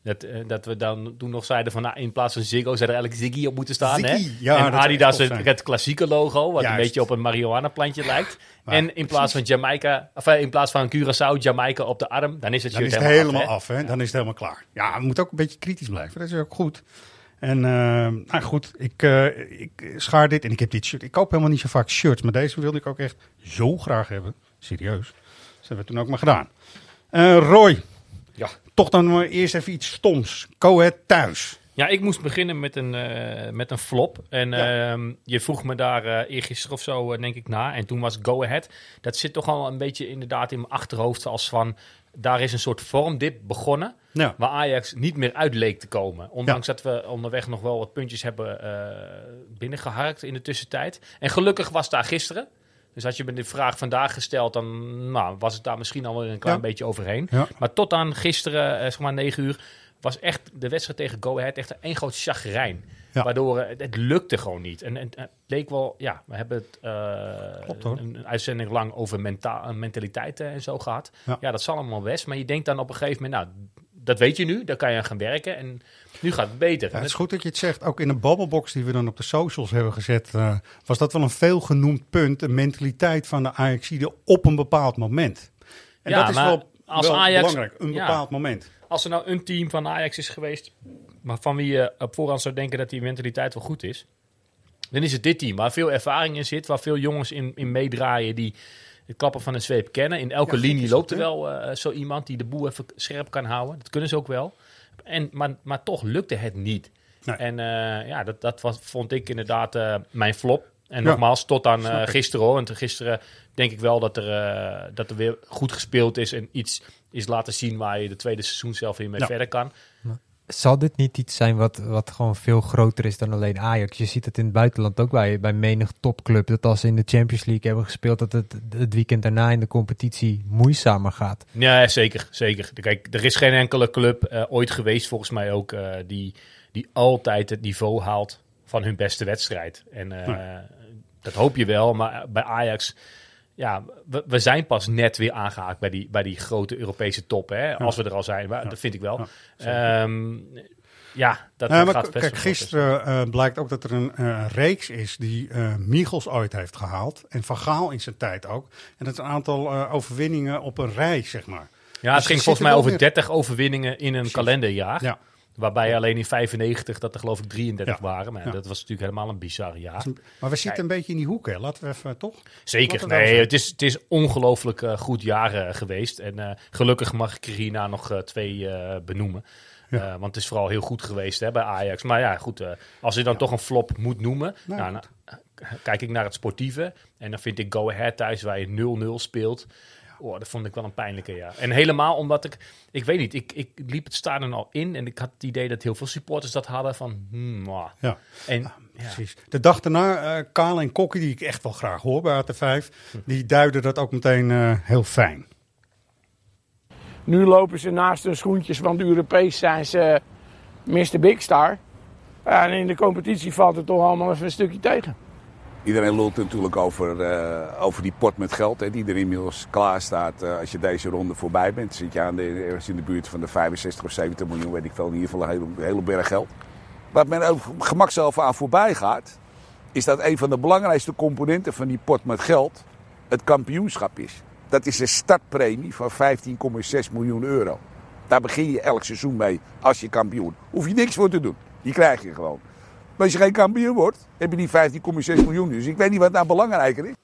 Speaker 2: Dat, eh, dat we dan toen nog zeiden van, nou, in plaats van Ziggo zou er eigenlijk Ziggy op moeten staan.
Speaker 1: Ziggy,
Speaker 2: hè?
Speaker 1: ja,
Speaker 2: en Adidas het, het klassieke logo, wat een beetje op een marihuana plantje lijkt.
Speaker 1: Maar
Speaker 2: en in plaats van Jamaica, of eh, in plaats van Curaçao, Jamaica op de arm, dan is het
Speaker 1: Dan is het
Speaker 2: helemaal,
Speaker 1: helemaal
Speaker 2: af.
Speaker 1: af, hè? Dan is het helemaal klaar. Ja, we moeten ook een beetje kritisch blijven. Dat is ook goed. En eh, nou goed, ik, ik schaar dit en ik heb dit shirt. Ik koop helemaal niet zo vaak shirts, maar deze wilde ik ook echt zo graag hebben. Serieus. Dat hebben we toen ook maar gedaan. Eh, Roy,
Speaker 2: Ja.
Speaker 1: toch dan maar eerst even iets stoms. Go Ahead thuis.
Speaker 2: Ja, ik moest beginnen met een, eh, met een flop. En ehm, je vroeg me daar eh eergisteren of zo, denk ik, na. En toen was Go Ahead. Dat zit toch al een beetje inderdaad in mijn achterhoofd als van... Daar is een soort vormdip begonnen,
Speaker 1: Ja.
Speaker 2: waar Ajax niet meer uit leek te komen. Ondanks dat we onderweg nog wel wat puntjes hebben eh binnengeharkt in de tussentijd. En gelukkig was daar gisteren. Dus had je me de vraag vandaag gesteld, dan nou, was het daar misschien al wel een klein
Speaker 1: Ja.
Speaker 2: beetje overheen.
Speaker 1: Ja.
Speaker 2: Maar tot aan gisteren, eh, zeg maar 9 uur, was echt de wedstrijd tegen Go Ahead echt een groot chagrijn.
Speaker 1: Ja.
Speaker 2: Waardoor het, het lukte gewoon niet. En, en het leek wel, ja, we hebben het eh,
Speaker 1: Klopt.
Speaker 2: Een, een uitzending lang over menta mentaliteit eh, en zo gehad.
Speaker 1: Ja.
Speaker 2: Ja. dat zal allemaal best. Maar je denkt dan op een gegeven moment, nou, dat weet je nu, daar kan je aan gaan werken. En nu gaat het beter.
Speaker 1: Ja, het is goed dat je het zegt. Ook in de babbelbox die we dan op de socials hebben gezet, eh, was dat wel een veelgenoemd punt. De mentaliteit van de Ajaxide op een bepaald moment. En
Speaker 2: Ja,
Speaker 1: dat is wel,
Speaker 2: als
Speaker 1: wel
Speaker 2: Ajax-
Speaker 1: belangrijk. Een bepaald moment.
Speaker 2: Als er nou een team van Ajax is geweest, maar van wie je op voorhand zou denken dat die mentaliteit wel goed is, dan is het dit team. Waar veel ervaring in zit, waar veel jongens in, in meedraaien die het klappen van een zweep kennen. In elke
Speaker 1: Ja,
Speaker 2: linie loopt er wel eh, zo iemand die de boel even scherp kan houden. Dat kunnen ze ook wel. En, maar, maar toch lukte het niet.
Speaker 1: Nee.
Speaker 2: En eh, ja, dat, dat was, vond ik inderdaad eh, mijn flop. En
Speaker 1: Ja,
Speaker 2: nogmaals, tot aan eh,
Speaker 1: ik.
Speaker 2: gisteren hoor. Want gisteren denk ik wel dat er, eh, dat er weer goed gespeeld is en iets is laten zien waar je de tweede seizoen zelf weer mee
Speaker 1: Ja.
Speaker 2: verder kan.
Speaker 3: Zal dit niet iets zijn wat, wat gewoon veel groter is dan alleen Ajax? Je ziet het in het buitenland ook bij, bij menig topclub. Dat als ze in de Champions League hebben gespeeld, dat het het weekend daarna in de competitie moeizamer gaat.
Speaker 2: Ja, zeker, zeker. Kijk, er is geen enkele club eh, ooit geweest, volgens mij ook, eh, die, die altijd het niveau haalt van hun beste wedstrijd. En eh, dat hoop je wel, maar bij Ajax, ja, we, we zijn pas net weer aangehaakt bij die, bij die grote Europese top, hè, als we er al zijn. Maar dat vind ik wel. Ja, ja dat, dat gaat best
Speaker 1: kijk, gisteren eh, blijkt ook dat er een eh, reeks is die eh Michels ooit heeft gehaald. En Van Gaal in zijn tijd ook. En dat is een aantal overwinningen op een rij, zeg maar.
Speaker 2: Ja,
Speaker 1: Dus
Speaker 2: het ging
Speaker 1: er
Speaker 2: volgens mij over
Speaker 1: weer-
Speaker 2: 30 overwinningen in een kalenderjaar.
Speaker 1: Ja.
Speaker 2: Waarbij alleen in 95 dat er geloof ik 33
Speaker 1: Ja.
Speaker 2: waren. Maar
Speaker 1: Ja.
Speaker 2: dat was natuurlijk helemaal een bizar jaar.
Speaker 1: Maar we zitten een beetje in die hoek, hè? Laten we even, toch?
Speaker 2: Zeker,
Speaker 1: wel
Speaker 2: nee, het is, het is ongelooflijk eh, goed jaar eh, geweest. En eh, gelukkig mag ik er hierna nog twee benoemen. Want het is vooral heel goed geweest hè, bij Ajax. Maar ja, goed, als je dan toch een flop moet noemen...
Speaker 1: Nou,
Speaker 2: Nou, nou, kijk ik naar het sportieve. En dan vind ik Go Ahead thuis, waar je 0-0 speelt... Oh, dat vond ik wel een pijnlijke, ja. En helemaal omdat ik... Ik weet niet, ik, ik liep het stadion al in... en ik had het idee dat heel veel supporters dat hadden van... Hmm.
Speaker 1: Ja.
Speaker 2: En, ja.
Speaker 1: Precies. De dag daarna, eh Kale en Kokkie, die ik echt wel graag hoor bij AT5, die duiden dat ook meteen eh, heel fijn.
Speaker 22: Nu lopen ze naast hun schoentjes, want Europees zijn ze Mr. Big Star. En in de competitie valt het toch allemaal even een stukje tegen.
Speaker 23: Iedereen lult natuurlijk over, eh, over die pot met geld hè, die er inmiddels klaar staat. eh, als je deze ronde voorbij bent, zit je aan de, ergens in de buurt van de 65 of 70 miljoen, weet ik veel. In ieder geval een hele, berg geld. Waar men ook gemak zelf aan voorbij gaat, is dat een van de belangrijkste componenten van die pot met geld het kampioenschap is. Dat is een startpremie van 15,6 miljoen euro. Daar begin je elk seizoen mee als je kampioen. Hoef je niks voor te doen. Die krijg je gewoon. Maar als je geen kampioen wordt, heb je die 15,6 miljoen. Dus ik weet niet wat nou belangrijker is.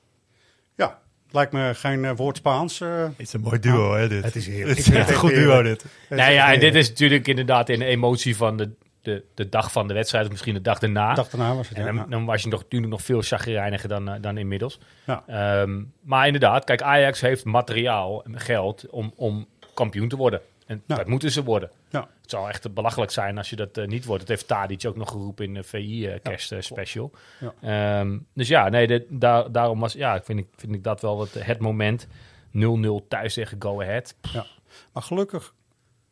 Speaker 1: Ja, lijkt me geen eh, woord Spaans. Het
Speaker 4: is een mooi duo, hè, dit.
Speaker 1: Het is heerlijk.
Speaker 4: Het is echt een goed duo, dit.
Speaker 2: Nou ja, en dit is natuurlijk inderdaad in de emotie van de, de, de dag van de wedstrijd, of misschien de dag daarna.
Speaker 1: De dag daarna was het,
Speaker 2: En
Speaker 1: ja.
Speaker 2: dan, dan was je nog, natuurlijk nog veel chagrijniger dan, eh, dan inmiddels.
Speaker 1: Ja.
Speaker 2: Ehm, maar inderdaad, kijk, Ajax heeft materiaal en geld om, om kampioen te worden. En dat moeten ze worden. Het zou echt belachelijk zijn als je dat eh, niet wordt. Dat heeft Tadic ook nog geroepen in de VI eh kerst eh, special.
Speaker 1: Ja.
Speaker 2: Ehm, dus ja, nee, dit- daar, daarom was, ja, vind ik, vind ik dat wel het, het moment. 0-0 thuis tegen Go Ahead.
Speaker 1: Ja. Maar gelukkig,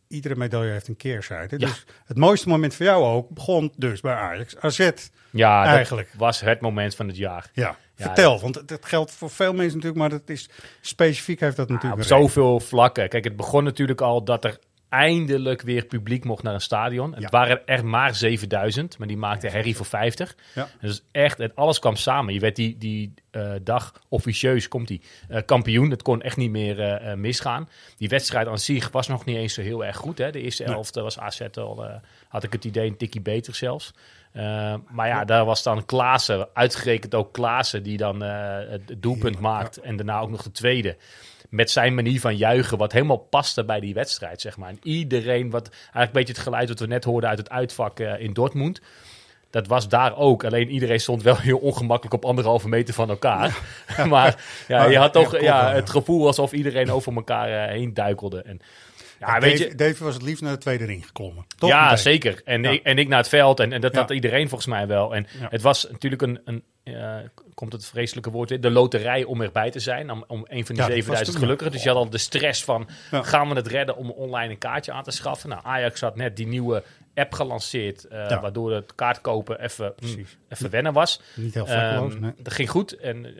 Speaker 1: iedere medaille heeft een keerzijde.
Speaker 2: Ja.
Speaker 1: Dus het mooiste moment voor jou ook begon dus bij Ajax. AZ
Speaker 2: Ja,
Speaker 1: eigenlijk.
Speaker 2: dat was het moment van het jaar.
Speaker 1: Ja,
Speaker 2: Ja,
Speaker 1: vertel. Want het, het geldt voor veel mensen natuurlijk, maar dat is, specifiek heeft dat
Speaker 2: op
Speaker 1: natuurlijk reden.
Speaker 2: zoveel vlakken. Kijk, het begon natuurlijk al dat er eindelijk weer publiek mocht naar een stadion. Het waren er maar 7000, maar die maakten herrie voor 50.
Speaker 1: Ja.
Speaker 2: Dus echt, het, alles kwam samen. Je werd die, die eh, dag officieus, komt die, eh, kampioen. Het kon echt niet meer eh, misgaan. Die wedstrijd aan zich was nog niet eens zo heel erg goed. Hè? De eerste
Speaker 1: Nee.
Speaker 2: elfte was AZ al, had ik het idee, een tikkie beter zelfs. Maar ja, daar was dan Klaassen, uitgerekend ook Klaassen, die dan het doelpunt maakt. En daarna ook nog de tweede. Met zijn manier van juichen, wat helemaal paste bij die wedstrijd, zeg maar. En iedereen, wat eigenlijk een beetje het geluid wat we net hoorden uit het uitvak eh, in Dortmund. Dat was daar ook. Alleen iedereen stond wel heel ongemakkelijk op anderhalve meter van elkaar. maar ja, je had toch
Speaker 1: Ja,
Speaker 2: het gevoel alsof iedereen over elkaar eh, heen duikelde. En, ja, weet
Speaker 1: Dave,
Speaker 2: je,
Speaker 1: Dave was het liefst naar de tweede ring geklommen. Toch?
Speaker 2: ja,
Speaker 1: Dave?
Speaker 2: zeker. En,
Speaker 1: Ja.
Speaker 2: ik, en ik naar het veld. En, en dat
Speaker 1: Ja.
Speaker 2: had iedereen volgens mij wel. En
Speaker 1: Ja.
Speaker 2: het was natuurlijk een, een eh, komt het vreselijke woord weer, de loterij om erbij te zijn. Om, om een van die
Speaker 1: Ja, dat was
Speaker 2: 7000
Speaker 1: toen,
Speaker 2: gelukkigen. Dus je had al de stress van, gaan we het redden om online een kaartje aan te schaffen? Nou, Ajax had net die nieuwe app gelanceerd, eh, waardoor het kaartkopen even, mm, even wennen was.
Speaker 1: Niet heel
Speaker 2: Ehm,
Speaker 1: nee.
Speaker 2: Dat ging goed. En eh,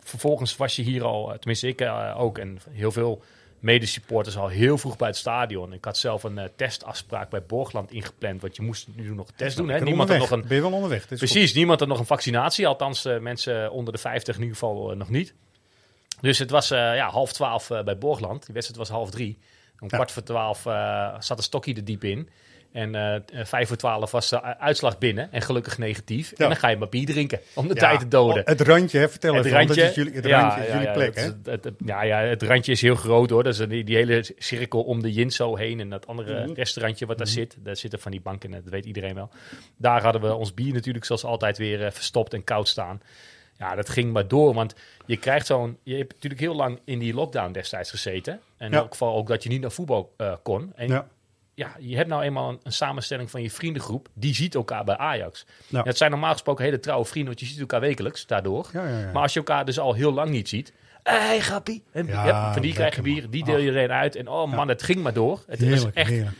Speaker 2: vervolgens was je hier al, tenminste ik ook, en heel veel medesupporters al heel vroeg bij het stadion. Ik had zelf een eh, testafspraak bij Borgland ingepland, want je moest nu nog een test doen. Hè? Niemand had nog een,
Speaker 1: Ben je wel onderweg?
Speaker 2: Precies, niemand had nog een vaccinatie. Althans, eh, mensen onder de 50 in ieder geval eh, nog niet. Dus het was ja, half twaalf bij Borgland. Die wedstrijd was half drie. Om kwart voor twaalf zat de stokje er diep in. En eh, eh, vijf voor twaalf was de uitslag binnen. En gelukkig negatief. En dan ga je maar bier drinken om de
Speaker 1: Ja,
Speaker 2: tijd te doden.
Speaker 1: Het randje, hè, vertel
Speaker 2: Het
Speaker 1: even. want
Speaker 2: randje,
Speaker 1: dat is jullie, het
Speaker 2: ja,
Speaker 1: randje is jullie plek, hè?
Speaker 2: het- het- het- ja, ja, het randje is heel groot hoor. Dat is die, die hele cirkel om de Jinso heen en dat andere
Speaker 1: Mhm.
Speaker 2: restaurantje wat daar
Speaker 1: Mhm.
Speaker 2: zit. Daar zitten van die banken, dat weet iedereen wel. Daar hadden we ons bier natuurlijk zoals altijd weer eh, verstopt en koud staan. Ja, dat ging maar door, want je krijgt zo'n... Je hebt natuurlijk heel lang in die lockdown destijds gezeten. En in elk geval ook dat je niet naar voetbal eh, kon. En
Speaker 1: Ja.
Speaker 2: je hebt nou eenmaal een, een samenstelling van je vriendengroep. Die ziet elkaar bij Ajax.
Speaker 1: Ja.
Speaker 2: Het zijn normaal gesproken hele trouwe vrienden, want je ziet elkaar wekelijks daardoor.
Speaker 1: Ja, ja, ja.
Speaker 2: Maar als je elkaar dus al heel lang niet ziet. Hé, hey, grappie. En, van die krijg je bier, die deel je erin uit. En oh man, het ging maar door. Het is echt
Speaker 1: heerlijk.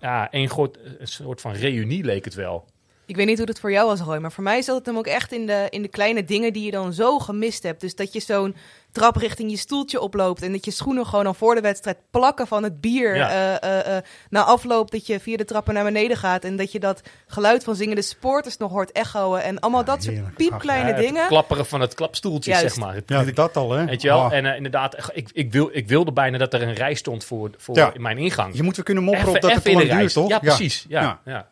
Speaker 2: ja, een, groot, een soort van reunie leek het wel.
Speaker 5: Ik weet niet hoe het voor jou was, Roy, maar voor mij zat het hem ook echt in de, in de kleine dingen die je dan zo gemist hebt. Dus dat je zo'n trap richting je stoeltje oploopt en dat je schoenen gewoon al voor de wedstrijd plakken van het bier.
Speaker 2: Ja.
Speaker 5: eh, eh, eh, na afloop dat je via de trappen naar beneden gaat en dat je dat geluid van zingende supporters nog hoort echoen en allemaal dat soort piepkleine
Speaker 2: Ja, het
Speaker 5: dingen.
Speaker 2: klapperen van het klapstoeltje,
Speaker 5: Juist.
Speaker 2: zeg maar. Het-
Speaker 1: Ja, dat al, hè?
Speaker 2: Weet je wel?
Speaker 1: Ah.
Speaker 2: En inderdaad, ik, ik, wil, ik wilde bijna dat er een rij stond voor, voor
Speaker 1: Ja.
Speaker 2: in mijn ingang.
Speaker 1: Je moet weer kunnen mopperen op dat het
Speaker 2: in
Speaker 1: lang
Speaker 2: de
Speaker 1: duurt,
Speaker 2: rij.
Speaker 1: toch?
Speaker 2: Ja, precies. Ja,
Speaker 1: Ja.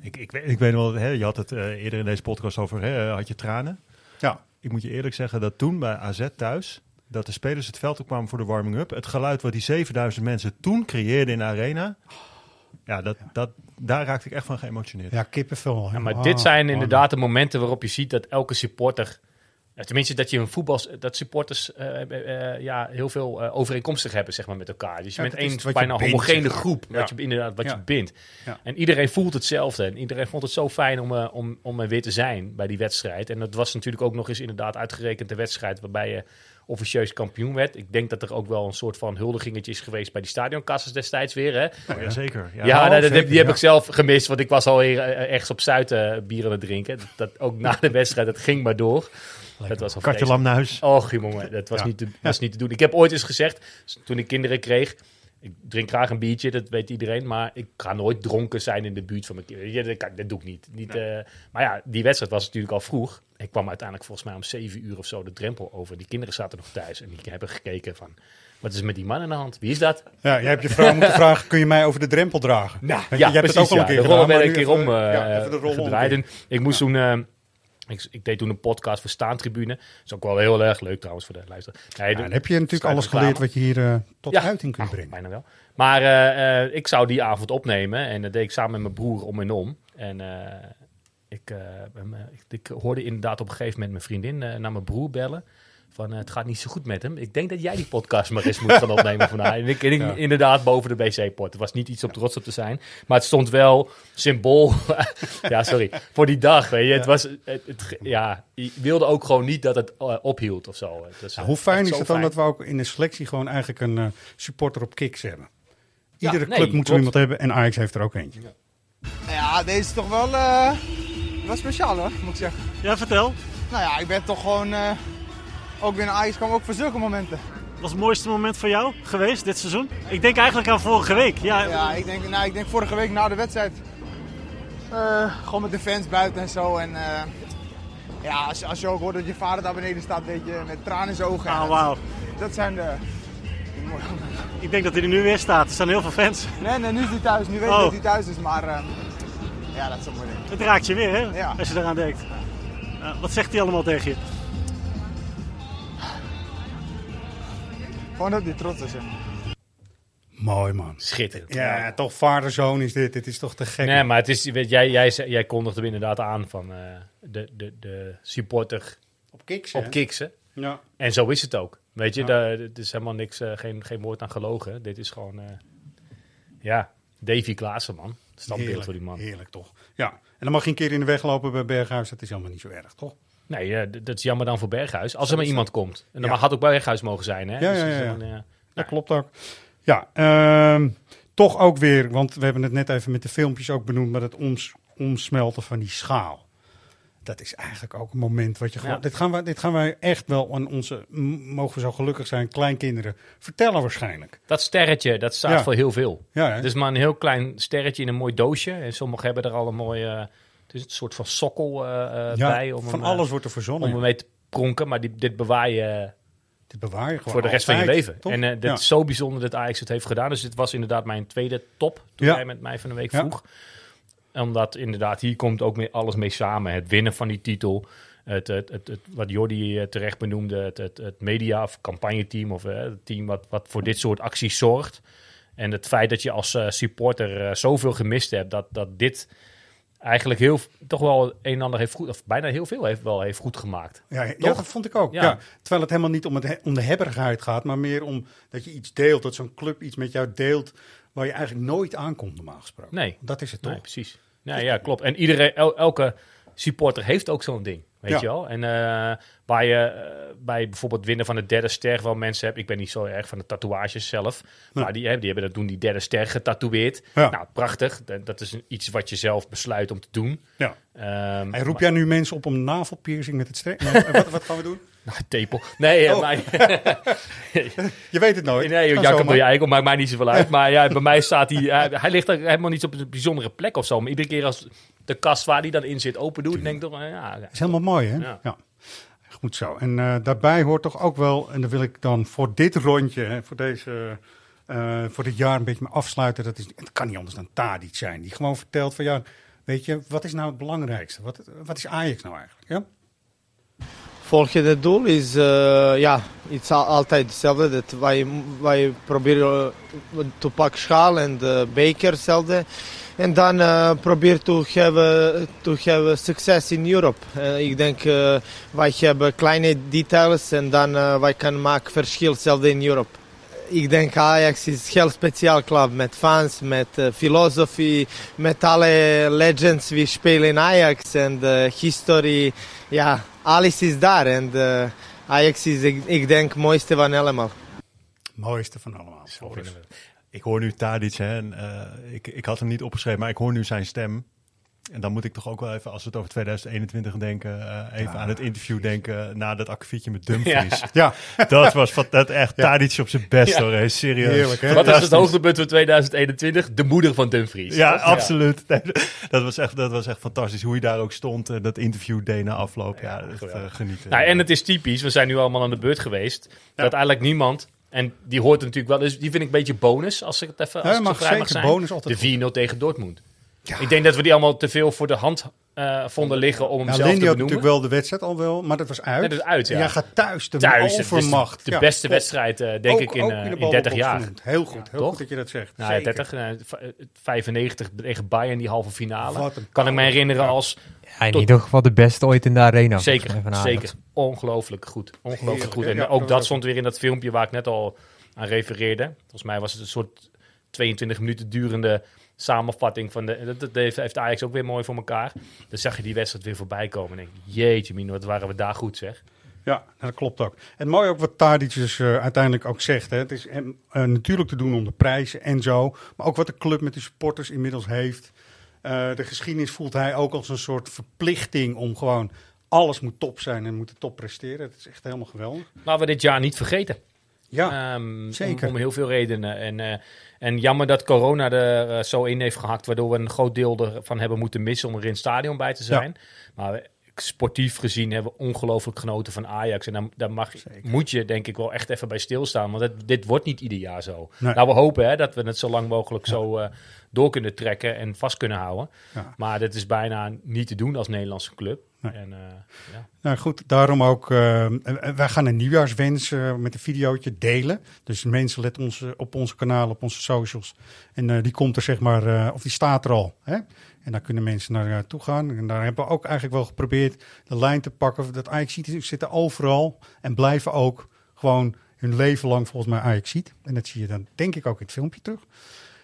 Speaker 4: Ik, ik, weet- ik weet wel, hè, je had het eh, eerder in deze podcast over, hè, had je tranen.
Speaker 1: Ja.
Speaker 4: Ik moet je eerlijk zeggen dat toen bij AZ thuis, dat de spelers het veld opkwamen voor de warming-up. Het geluid wat die 7000 mensen toen creëerden in de arena. Ja, dat, Dat, daar raakte ik echt van geëmotioneerd.
Speaker 1: Ja, kippenvel.
Speaker 2: Ja, maar dit zijn
Speaker 1: oh,
Speaker 2: inderdaad de momenten waarop je ziet dat elke supporter. Tenminste, dat je een voetbal, dat supporters eh, eh, eh, ja, heel veel eh, overeenkomstig hebben zeg maar, met elkaar. Dus je
Speaker 1: Ja,
Speaker 2: bent één bijna
Speaker 1: bindt,
Speaker 2: homogene
Speaker 1: zeg maar.
Speaker 2: groep,
Speaker 1: Ja.
Speaker 2: wat je, inderdaad, wat
Speaker 1: Ja.
Speaker 2: je bindt. En iedereen voelt hetzelfde. En iedereen vond het zo fijn om, eh, om, om er weer te zijn bij die wedstrijd. En dat was natuurlijk ook nog eens inderdaad uitgerekend de wedstrijd waarbij je officieus kampioen werd. Ik denk dat er ook wel een soort van huldigingetje is geweest bij die stadionkassers destijds weer. Hè?
Speaker 4: Oh, ja, zeker. Ja.
Speaker 2: Ja,
Speaker 4: Oh,
Speaker 2: nou, dat,
Speaker 4: zeker,
Speaker 2: die heb
Speaker 4: ja.
Speaker 2: ik zelf gemist, want ik was alweer eh, ergens op Zuid eh, bier aan het drinken. Dat, dat ook na de wedstrijd, dat ging maar door. Dat was al
Speaker 4: Katje
Speaker 2: vreselijk.
Speaker 4: lam naar huis.
Speaker 2: Och, jongen, dat was,
Speaker 4: Ja.
Speaker 2: niet te, was niet te doen. Ik heb ooit eens gezegd, toen ik kinderen kreeg... Ik drink graag een biertje, dat weet iedereen. Maar ik ga nooit dronken zijn in de buurt van mijn kinderen. Ja, dat, dat doe ik niet. niet eh, maar ja, die wedstrijd was natuurlijk al vroeg. Ik kwam uiteindelijk volgens mij om zeven uur of zo de drempel over. Die kinderen zaten nog thuis en die hebben gekeken van... Wat is met die man aan de hand? Wie is dat?
Speaker 1: Ja, jij hebt je vrouw moeten vragen, kun je mij over de drempel dragen?
Speaker 2: Nou,
Speaker 1: je,
Speaker 2: ja,
Speaker 1: je hebt het ook al een keer
Speaker 2: De rollen
Speaker 1: gedaan,
Speaker 2: werden een keer om
Speaker 1: even-
Speaker 2: eh,
Speaker 1: ja, even de rollen
Speaker 2: gedraaid.
Speaker 1: omkeer.
Speaker 2: En ik moest toen... eh, ik, ik deed toen een podcast voor Staantribune. Dat is ook wel heel erg leuk trouwens voor de luisteraar. Nee,
Speaker 1: Ja,
Speaker 2: de-
Speaker 1: dan heb je natuurlijk alles geleerd wat je hier eh, tot
Speaker 2: Ja.
Speaker 1: uiting kunt
Speaker 2: Oh,
Speaker 1: brengen.
Speaker 2: bijna wel. Maar eh, eh, ik zou die avond opnemen en dat deed ik samen met mijn broer om en om. En ik, ik, ik hoorde inderdaad op een gegeven moment mijn vriendin naar mijn broer bellen. Van, eh, het gaat niet zo goed met hem. Ik denk dat jij die podcast maar eens moet gaan opnemen vandaag. En ik, en ik
Speaker 1: Ja.
Speaker 2: inderdaad boven de wc-pot. Het was niet iets om trots op te zijn. Maar het stond wel symbool. ja, sorry. Voor die dag, weet je. Het was, het, het- ja, je wilde ook gewoon niet dat het eh, ophield of zo. Het was,
Speaker 1: Nou, hoe fijn is het dan
Speaker 2: fijn.
Speaker 1: dat we ook in de selectie gewoon eigenlijk een eh, supporter op kicks hebben? Iedere
Speaker 2: nee,
Speaker 1: club moet zo iemand hebben en Ajax heeft er ook eentje.
Speaker 24: Ja, deze is toch wel, eh, wel speciaal hoor, moet ik zeggen.
Speaker 19: Ja, vertel.
Speaker 24: Nou ja, ik ben toch gewoon, eh, ook binnen Ajax kwam ook voor zulke momenten.
Speaker 19: Wat was het mooiste moment voor jou geweest dit seizoen? Ik denk eigenlijk aan vorige week. Ja,
Speaker 24: Ja, ik denk, nou, ik denk vorige week na de wedstrijd, eh, gewoon met de fans buiten en zo. En eh, ja, als, als je ook hoort dat je vader daar beneden staat, weet je, met tranen in zijn ogen.
Speaker 19: Ah, wauw.
Speaker 24: Dat zijn de... die mooie momenten.
Speaker 19: Ik denk dat hij er nu weer staat. Er staan heel veel fans.
Speaker 24: Nee, nee, nu is hij thuis. Nu weet ik
Speaker 19: Oh.
Speaker 24: dat hij thuis is, maar eh, ja, dat is een mooi ding.
Speaker 19: Het raakt je weer, hè?
Speaker 24: Ja.
Speaker 19: Als je eraan denkt. Uh, wat zegt hij allemaal tegen je?
Speaker 24: Gewoon dat hij trots is. hè.
Speaker 1: Mooi man.
Speaker 2: Schitterend.
Speaker 1: Ja, toch vader-zoon is dit. Dit is toch te gek.
Speaker 2: Nee, maar het is, weet, jij, jij, jij kondigde hem inderdaad aan van eh, de, de, de supporter
Speaker 1: op kicks.
Speaker 2: Op kicks, hè?
Speaker 1: Ja.
Speaker 2: En zo is het ook. Weet je,
Speaker 1: Ja.
Speaker 2: daar, het is helemaal niks, eh, geen, geen woord aan gelogen. Dit is gewoon, eh, ja, Davy Klaassen, man. Standbeeld voor die man.
Speaker 1: Heerlijk toch. Ja, en dan mag je een keer in de weg lopen bij Berghuis. Dat is helemaal niet zo erg, toch?
Speaker 2: Nee, eh, dat is jammer dan voor Berghuis. Als er maar iemand komt. En dan
Speaker 1: Ja.
Speaker 2: had ook Berghuis mogen zijn, hè?
Speaker 1: Ja,
Speaker 2: Dus
Speaker 1: ja, ja, ja.
Speaker 2: eh,
Speaker 1: Dat klopt ook. Ja, ehm, toch ook weer, want we hebben het net even met de filmpjes ook benoemd, maar het oms, omsmelten van die schaal. Dat is eigenlijk ook een moment wat je gewoon.
Speaker 2: Ja.
Speaker 1: Dit, gaan wij, dit gaan wij echt wel aan onze, mogen we zo gelukkig zijn, kleinkinderen vertellen waarschijnlijk.
Speaker 2: Dat sterretje, dat staat
Speaker 1: Ja.
Speaker 2: voor heel veel.
Speaker 1: Ja, hè?
Speaker 2: Is maar een heel klein sterretje in een mooi doosje. En sommigen hebben er al een mooie, is een soort van sokkel eh, eh,
Speaker 1: Ja,
Speaker 2: bij. Om
Speaker 1: van
Speaker 2: hem, eh,
Speaker 1: alles wordt er verzonnen,
Speaker 2: Om hem mee te pronken, maar die, dit bewaar je...
Speaker 1: Dit bewaar je gewoon
Speaker 2: voor de rest van je leven. En dit
Speaker 1: Ja.
Speaker 2: is zo bijzonder dat Ajax het heeft gedaan. Dus dit was inderdaad mijn tweede top toen jij met mij van de week vroeg. Omdat inderdaad, hier komt ook mee, alles mee samen. Het winnen van die titel. Het, het, het, het- wat Jordi terecht benoemde, het, het, het media- of campagneteam... of eh, het team wat, wat voor dit soort acties zorgt. En het feit dat je als supporter zoveel gemist hebt... dat, dat dit eigenlijk heel, toch wel een en ander heeft goed... of bijna heel veel heeft, wel heeft goed gemaakt.
Speaker 1: Ja, ja, dat vond ik ook.
Speaker 2: Ja.
Speaker 1: Ja. Terwijl het helemaal niet om, het, he- om de hebberigheid gaat, maar meer om dat je iets deelt, dat zo'n club iets met jou deelt waar je eigenlijk nooit aankomt normaal gesproken.
Speaker 2: Nee.
Speaker 1: Dat is het toch?
Speaker 2: Nee, precies. Nee, ja, klopt. En iedereen, el- elke supporter heeft ook zo'n ding. Weet
Speaker 1: Ja.
Speaker 2: je wel? En eh, waar je eh, bij bijvoorbeeld winnen van de derde ster wel mensen hebt. Ik ben niet zo erg van de tatoeages zelf. Maar die, hebben- die hebben dat doen die derde ster getatoeëerd.
Speaker 1: Ja.
Speaker 2: Nou, prachtig. Dat, dat is iets wat je zelf besluit om te doen.
Speaker 1: Ja.
Speaker 2: Ehm,
Speaker 1: En roep jij nu mensen op om navelpiercing met het? Nee, wat, wat gaan we doen?
Speaker 2: Nou, tepel. Nee, eh,
Speaker 1: Oh. je weet het nooit.
Speaker 2: Nee,
Speaker 1: Kan
Speaker 2: Jacob je eikel, maakt mij niet zoveel uit. Maar ja, bij mij staat hij... hij, hij ligt er helemaal niet op een bijzondere plek of zo. Maar iedere keer als de kast waar hij dan in zit open doet, denk ik toch... eh, Ja,
Speaker 1: Dat is helemaal mooi, hè?
Speaker 2: Ja.
Speaker 1: Ja. Goed zo. En eh, daarbij hoort toch ook wel, en dan wil ik dan voor dit rondje, hè, voor, deze, eh, voor dit jaar een beetje mee afsluiten. Dat, is, het kan niet anders dan Tadic zijn. Die gewoon vertelt van ja, weet je, wat is nou het belangrijkste? Wat, wat is Ajax nou eigenlijk? Ja?
Speaker 25: Volgens het doel is, eh, ja, het is al- altijd hetzelfde. Dat wij, wij proberen eh, te pakken schaal en de beker hetzelfde. En dan eh proberen te hebben, te hebben succes in Europe. Eh, ik denk, eh, wij hebben kleine details en dan eh, wij kunnen maken verschil in Europe. Ik denk Ajax is een heel speciaal club met fans, met filosofie, met alle legends die spelen in Ajax en de historie. Ja, alles is daar en eh, Ajax is, ik, ik denk, het mooiste van allemaal.
Speaker 1: Mooiste van allemaal.
Speaker 4: Ik hoor nu Tadic, hè, en, eh, ik, ik had hem niet opgeschreven, maar ik hoor nu zijn stem. En dan moet ik toch ook wel even, als we het over 2021 denken, eh, even aan het interview denken na dat akkefietje met Dumfries.
Speaker 1: Ja.
Speaker 4: Dat was van, dat echt
Speaker 1: Ja.
Speaker 4: Tadic op zijn best
Speaker 2: Ja.
Speaker 4: hoor, serieus.
Speaker 1: Heerlijk, hè?
Speaker 2: Wat is het hoogtepunt van 2021? De moeder van Dumfries.
Speaker 4: Ja,
Speaker 2: Dat-
Speaker 4: absoluut. Nee, dat, was echt, dat was echt fantastisch. Hoe je daar ook stond, en dat interview deed na afloop. Ja, echt, eh, genieten.
Speaker 2: Nou, en het is typisch, we zijn nu allemaal aan de beurt geweest. Dat eigenlijk niemand, en die hoort er natuurlijk wel, dus die vind ik een beetje bonus, als ik het even als
Speaker 1: Ja,
Speaker 2: ik
Speaker 1: mag
Speaker 2: zo vrij mag zijn.
Speaker 1: Bonus altijd
Speaker 2: de 4-0 tegen Dortmund. Ik denk dat we die allemaal te veel voor de hand eh, vonden liggen om hem zelf
Speaker 1: Lindy
Speaker 2: te
Speaker 1: had
Speaker 2: benoemen.
Speaker 1: natuurlijk wel de wedstrijd al wel, maar dat was uit.
Speaker 2: Nee, dat is uit, ja.
Speaker 1: En jij gaat thuis de
Speaker 2: Thuis, de-
Speaker 1: overmacht.
Speaker 2: de
Speaker 1: Ja,
Speaker 2: beste
Speaker 1: top.
Speaker 2: wedstrijd, eh, denk
Speaker 1: Ook-
Speaker 2: ik, in,
Speaker 1: de
Speaker 2: in
Speaker 1: ballenbox
Speaker 2: 30 jaar.
Speaker 1: genoemd. Heel goed, heel
Speaker 2: Toch?
Speaker 1: goed dat je dat zegt.
Speaker 2: Nou,
Speaker 1: Zeker.
Speaker 2: 30, eh, v- eh, 95 tegen Bayern, die halve finale.
Speaker 1: Wat een
Speaker 2: kan ik me herinneren als...
Speaker 3: Ja, in
Speaker 2: tot-
Speaker 3: ieder geval de beste ooit in de arena.
Speaker 2: Zeker, zeker. Ongelooflijk goed. Ongelooflijk goed. En
Speaker 1: Ja,
Speaker 2: ook
Speaker 1: dat
Speaker 2: stond weer in dat filmpje waar ik net al aan refereerde. Volgens mij was het een soort 22 minuten durende samenvatting van de. Dat, heeft, heeft Ajax ook weer mooi voor elkaar. Dan zag je die wedstrijd weer voorbij komen. En denk jeetje, Mino, wat waren we daar goed zeg.
Speaker 1: Ja, dat klopt ook. En mooi ook wat Tadic dus eh, uiteindelijk ook zegt. Hè. Het is hem, eh, natuurlijk te doen om de prijzen en zo. Maar ook wat de club met de supporters inmiddels heeft. Eh, de geschiedenis voelt hij ook als een soort verplichting om gewoon... Alles moet top zijn en moet top presteren. Het is echt helemaal geweldig.
Speaker 2: Laten we dit jaar niet vergeten.
Speaker 1: Ja,
Speaker 2: Ehm,
Speaker 1: zeker.
Speaker 2: Om, om heel veel redenen. En, eh, en jammer dat corona er eh, zo in heeft gehakt, waardoor we een groot deel ervan hebben moeten missen om er in het stadion bij te zijn. Maar sportief gezien hebben we ongelooflijk genoten van Ajax. En daar, daar mag, moet je denk ik wel echt even bij stilstaan. Want het- dit wordt niet ieder jaar zo.
Speaker 1: Nee.
Speaker 2: Nou, we hopen hè, dat we het zo lang mogelijk zo eh, door kunnen trekken en vast kunnen houden.
Speaker 1: Ja.
Speaker 2: Maar dat is bijna niet te doen als Nederlandse club.
Speaker 1: Nee.
Speaker 2: En, eh, ja.
Speaker 1: Nou goed, daarom ook. en wij gaan een nieuwjaarswens met een videootje delen. Dus mensen let ons op onze kanalen, op onze socials. En die komt er zeg maar, of die staat er al. Hè? En daar kunnen mensen naar eh, toe gaan. En daar hebben we ook eigenlijk wel geprobeerd de lijn te pakken. Dat ajax zitten overal en blijven ook gewoon hun leven lang volgens mij ajax En dat zie je dan denk ik ook in het filmpje terug.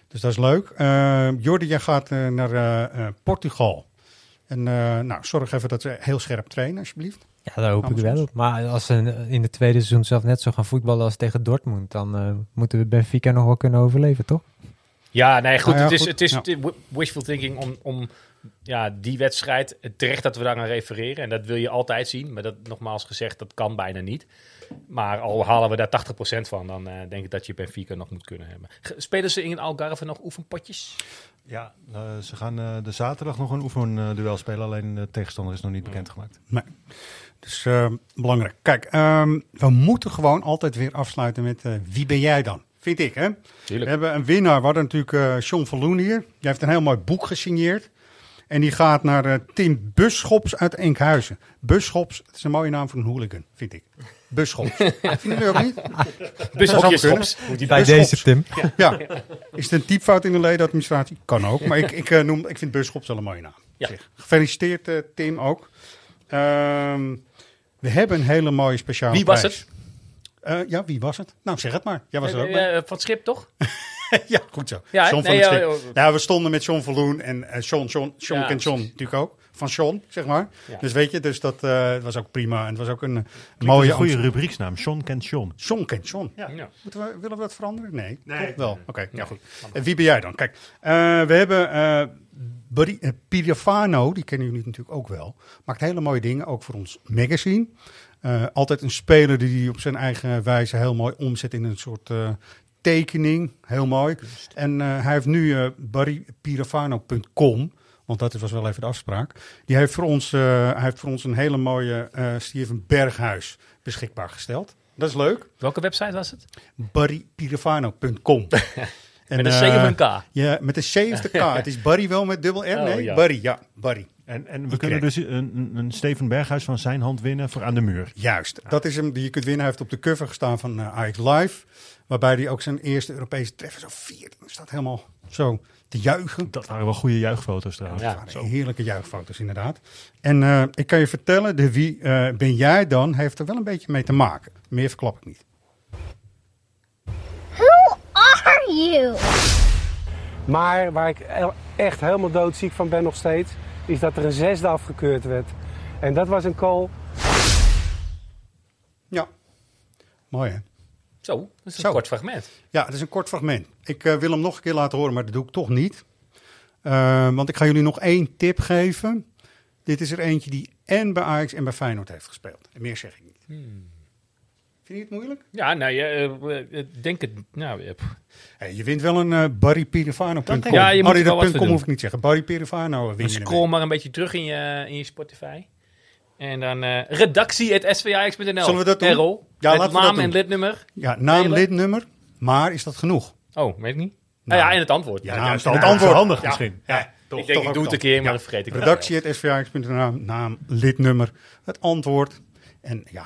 Speaker 1: Dus dat is leuk. Eh Jordi, jij gaat eh, naar Portugal. En nou, zorg even dat ze heel scherp trainen, alsjeblieft.
Speaker 3: Ja, daar hoop ik wel op. Maar als ze in het tweede seizoen zelf net zo gaan voetballen als tegen Dortmund, dan moeten we Benfica nog wel kunnen overleven, toch?
Speaker 2: Ja, nee, goed.
Speaker 1: Nou ja,
Speaker 2: het is,
Speaker 1: goed,
Speaker 2: het is
Speaker 1: ja.
Speaker 2: wishful thinking om, om ja, die wedstrijd. Terecht dat we daar aan refereren. En dat wil je altijd zien. Maar dat, nogmaals gezegd, dat kan bijna niet. Maar al halen we daar 80% van, dan eh, denk ik dat je Benfica nog moet kunnen hebben. Spelen ze in Algarve nog oefenpotjes?
Speaker 4: Ja, eh, ze gaan eh, de zaterdag nog een oefenduel spelen. Alleen de tegenstander is nog niet bekendgemaakt.
Speaker 1: Nee. Dus eh, belangrijk. Kijk, ehm, we moeten gewoon altijd weer afsluiten met eh, wie ben jij dan? Vind ik, hè? We hebben een winnaar. We hadden natuurlijk eh John Verloen hier. Die heeft een heel mooi boek gesigneerd. En die gaat naar eh, Tim Buschops uit Enkhuizen. Buschops, het is een mooie naam voor een hooligan, vind ik. Buschops. Vinden jullie ook niet?
Speaker 2: Bushokjes
Speaker 1: Zou kunnen.
Speaker 2: Schops. Moet die
Speaker 3: Bij
Speaker 1: Buschops.
Speaker 3: deze, Tim.
Speaker 1: Ja. Is het een typfout in de ledenadministratie? Kan ook. Maar ik, ik, eh, noem, ik vind Buschops wel een mooie naam.
Speaker 2: Ja.
Speaker 1: Zeg. Gefeliciteerd, Tim, ook. Ehm, we hebben een hele mooie speciale
Speaker 2: Wie was
Speaker 1: prijs. Eh, ja, wie was het? Nou, zeg het maar. Jij was er ook bij.
Speaker 2: Eh, eh, van het schip, toch?
Speaker 1: ja, goed zo.
Speaker 2: Ja,
Speaker 1: John van
Speaker 2: nee,
Speaker 1: der
Speaker 2: ja,
Speaker 1: Schrik.
Speaker 2: ja,
Speaker 1: Nou, we stonden met John Verloen en eh John, John, John
Speaker 2: Ja,
Speaker 1: kent John natuurlijk ook. Van John, zeg maar.
Speaker 4: Ja.
Speaker 1: Dus weet je, dus dat eh, was ook prima. En het was ook een,
Speaker 4: Klinkt
Speaker 1: mooie...
Speaker 4: een goede
Speaker 1: Amsterdam-
Speaker 4: rubrieksnaam. John kent John.
Speaker 1: John kent John.
Speaker 4: Ja.
Speaker 1: Moeten we, willen we dat veranderen? Nee.
Speaker 4: Nee.
Speaker 1: Toch wel. Oké, ja
Speaker 4: Nee.
Speaker 1: goed. En wie ben jij dan? Kijk, eh, we hebben eh Buddy, eh, Pirafano, die kennen jullie natuurlijk ook wel. Maakt hele mooie dingen, ook voor ons magazine. Eh, altijd een speler die die op zijn eigen wijze heel mooi omzet in een soort eh, tekening. Heel mooi. En eh, hij heeft nu barrypirafano.com. Want dat was wel even de afspraak. Die heeft voor ons, hij heeft voor ons een hele mooie Steven Berghuis beschikbaar gesteld. Dat is leuk.
Speaker 2: Welke website was het?
Speaker 1: barrypirafano.com.
Speaker 2: Met een
Speaker 1: eh,
Speaker 2: 7K.
Speaker 1: Ja, met een 70k. het is Barry wel met dubbel R?
Speaker 2: Oh,
Speaker 1: Nee,
Speaker 2: ja.
Speaker 1: Barry, ja, Barry.
Speaker 4: En, en we kunnen dus een, een, Steven Berghuis van zijn hand winnen voor aan de muur.
Speaker 1: Juist, dat is hem die je kunt winnen. Hij heeft op de cover gestaan van Ajax Live. Waarbij hij ook zijn eerste Europese treffer zo viert. Hij staat helemaal zo te juichen.
Speaker 4: Dat waren wel goede juichfoto's trouwens.
Speaker 1: Dat waren heerlijke juichfoto's inderdaad. En eh, ik kan je vertellen, de wie eh, ben jij dan, heeft er wel een beetje mee te maken. Meer verklap ik niet.
Speaker 26: Who are you?
Speaker 27: Maar waar ik echt helemaal doodziek van ben nog steeds, is dat er een zesde afgekeurd werd. En dat was een call.
Speaker 1: Ja, mooi hè?
Speaker 2: Zo, dat is een
Speaker 1: Zo.
Speaker 2: kort fragment.
Speaker 1: Ja, het is een kort fragment. Ik eh, wil hem nog een keer laten horen, maar dat doe ik toch niet. Eh, want ik ga jullie nog één tip geven. Dit is er eentje die en bij Ajax en bij Feyenoord heeft gespeeld. En meer zeg ik niet. Vind je het moeilijk?
Speaker 2: Ja, nou, je, eh, eh, denk het. Nou, eh, pff.
Speaker 1: Hey, je wint wel een uh, barrypirifano.com.
Speaker 2: Ja, je moet
Speaker 1: oh, nee, dat hoef ik niet te zeggen. Barry Pirifano win je
Speaker 2: scroll maar een beetje terug in je, in je Spotify. En dan eh redactie.svax.nl.
Speaker 1: Zullen we dat doen?
Speaker 2: Errol,
Speaker 1: Ja,
Speaker 2: met
Speaker 1: laten we
Speaker 2: naam
Speaker 1: dat doen.
Speaker 2: en lidnummer.
Speaker 1: Ja, naam, lidnummer. Maar is dat genoeg?
Speaker 2: Oh, weet ik niet. Nou, ja, en het antwoord.
Speaker 1: Ja,
Speaker 2: Ja,
Speaker 1: naam,
Speaker 2: juist
Speaker 1: het
Speaker 2: het
Speaker 1: antwoord.
Speaker 4: handig
Speaker 1: Ja.
Speaker 4: misschien.
Speaker 1: Ja,
Speaker 2: Ik denk, ik doe het een keer, maar dat vergeet ik wel.
Speaker 1: Redactie.svx.nl, naam, lidnummer, het antwoord. En ja,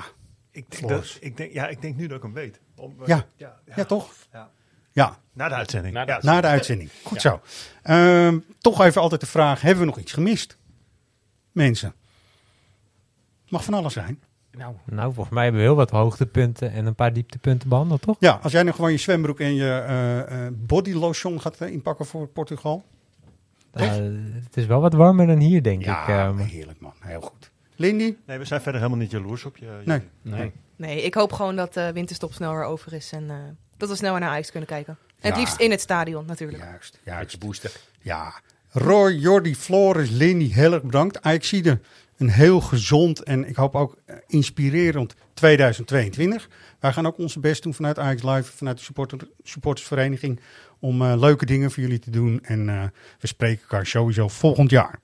Speaker 4: Ik denk, dat, ik, denk, ja, ik denk nu dat ik hem weet. Om,
Speaker 1: Ja. Ja, toch?
Speaker 4: Ja.
Speaker 1: Ja.
Speaker 4: Na de uitzending.
Speaker 2: Na de
Speaker 4: Ja.
Speaker 1: Na de uitzending. Goed
Speaker 4: Ja.
Speaker 1: zo. Ehm, toch even altijd de vraag, hebben we nog iets gemist? Mensen. Mag van alles zijn.
Speaker 2: Nou,
Speaker 3: Nou, volgens mij hebben we heel wat hoogtepunten en een paar dieptepunten behandeld, toch?
Speaker 1: Ja, als jij nu gewoon je zwembroek en je eh, eh, body lotion gaat eh, inpakken voor Portugal.
Speaker 3: Het is wel wat warmer dan hier, denk
Speaker 1: Ja,
Speaker 3: ik. maar-
Speaker 1: heerlijk man. Heel goed. Lindy?
Speaker 4: Nee, we zijn verder helemaal niet jaloers op je.
Speaker 1: Nee.
Speaker 2: Nee.
Speaker 5: Nee, ik hoop gewoon dat de winterstop snel weer over is en eh, dat we snel weer naar Ajax kunnen kijken. En het liefst in het stadion natuurlijk.
Speaker 1: Juist. juist.
Speaker 2: booster.
Speaker 1: Ja. Roy, Jordi, Floris, Lindy, heel erg bedankt. Ajax zie er een heel gezond en ik hoop ook eh, inspirerend 2022. Wij gaan ook onze best doen vanuit Ajax Live, vanuit de supporter, supportersvereniging, om eh, leuke dingen voor jullie te doen. En eh, we spreken elkaar sowieso volgend jaar.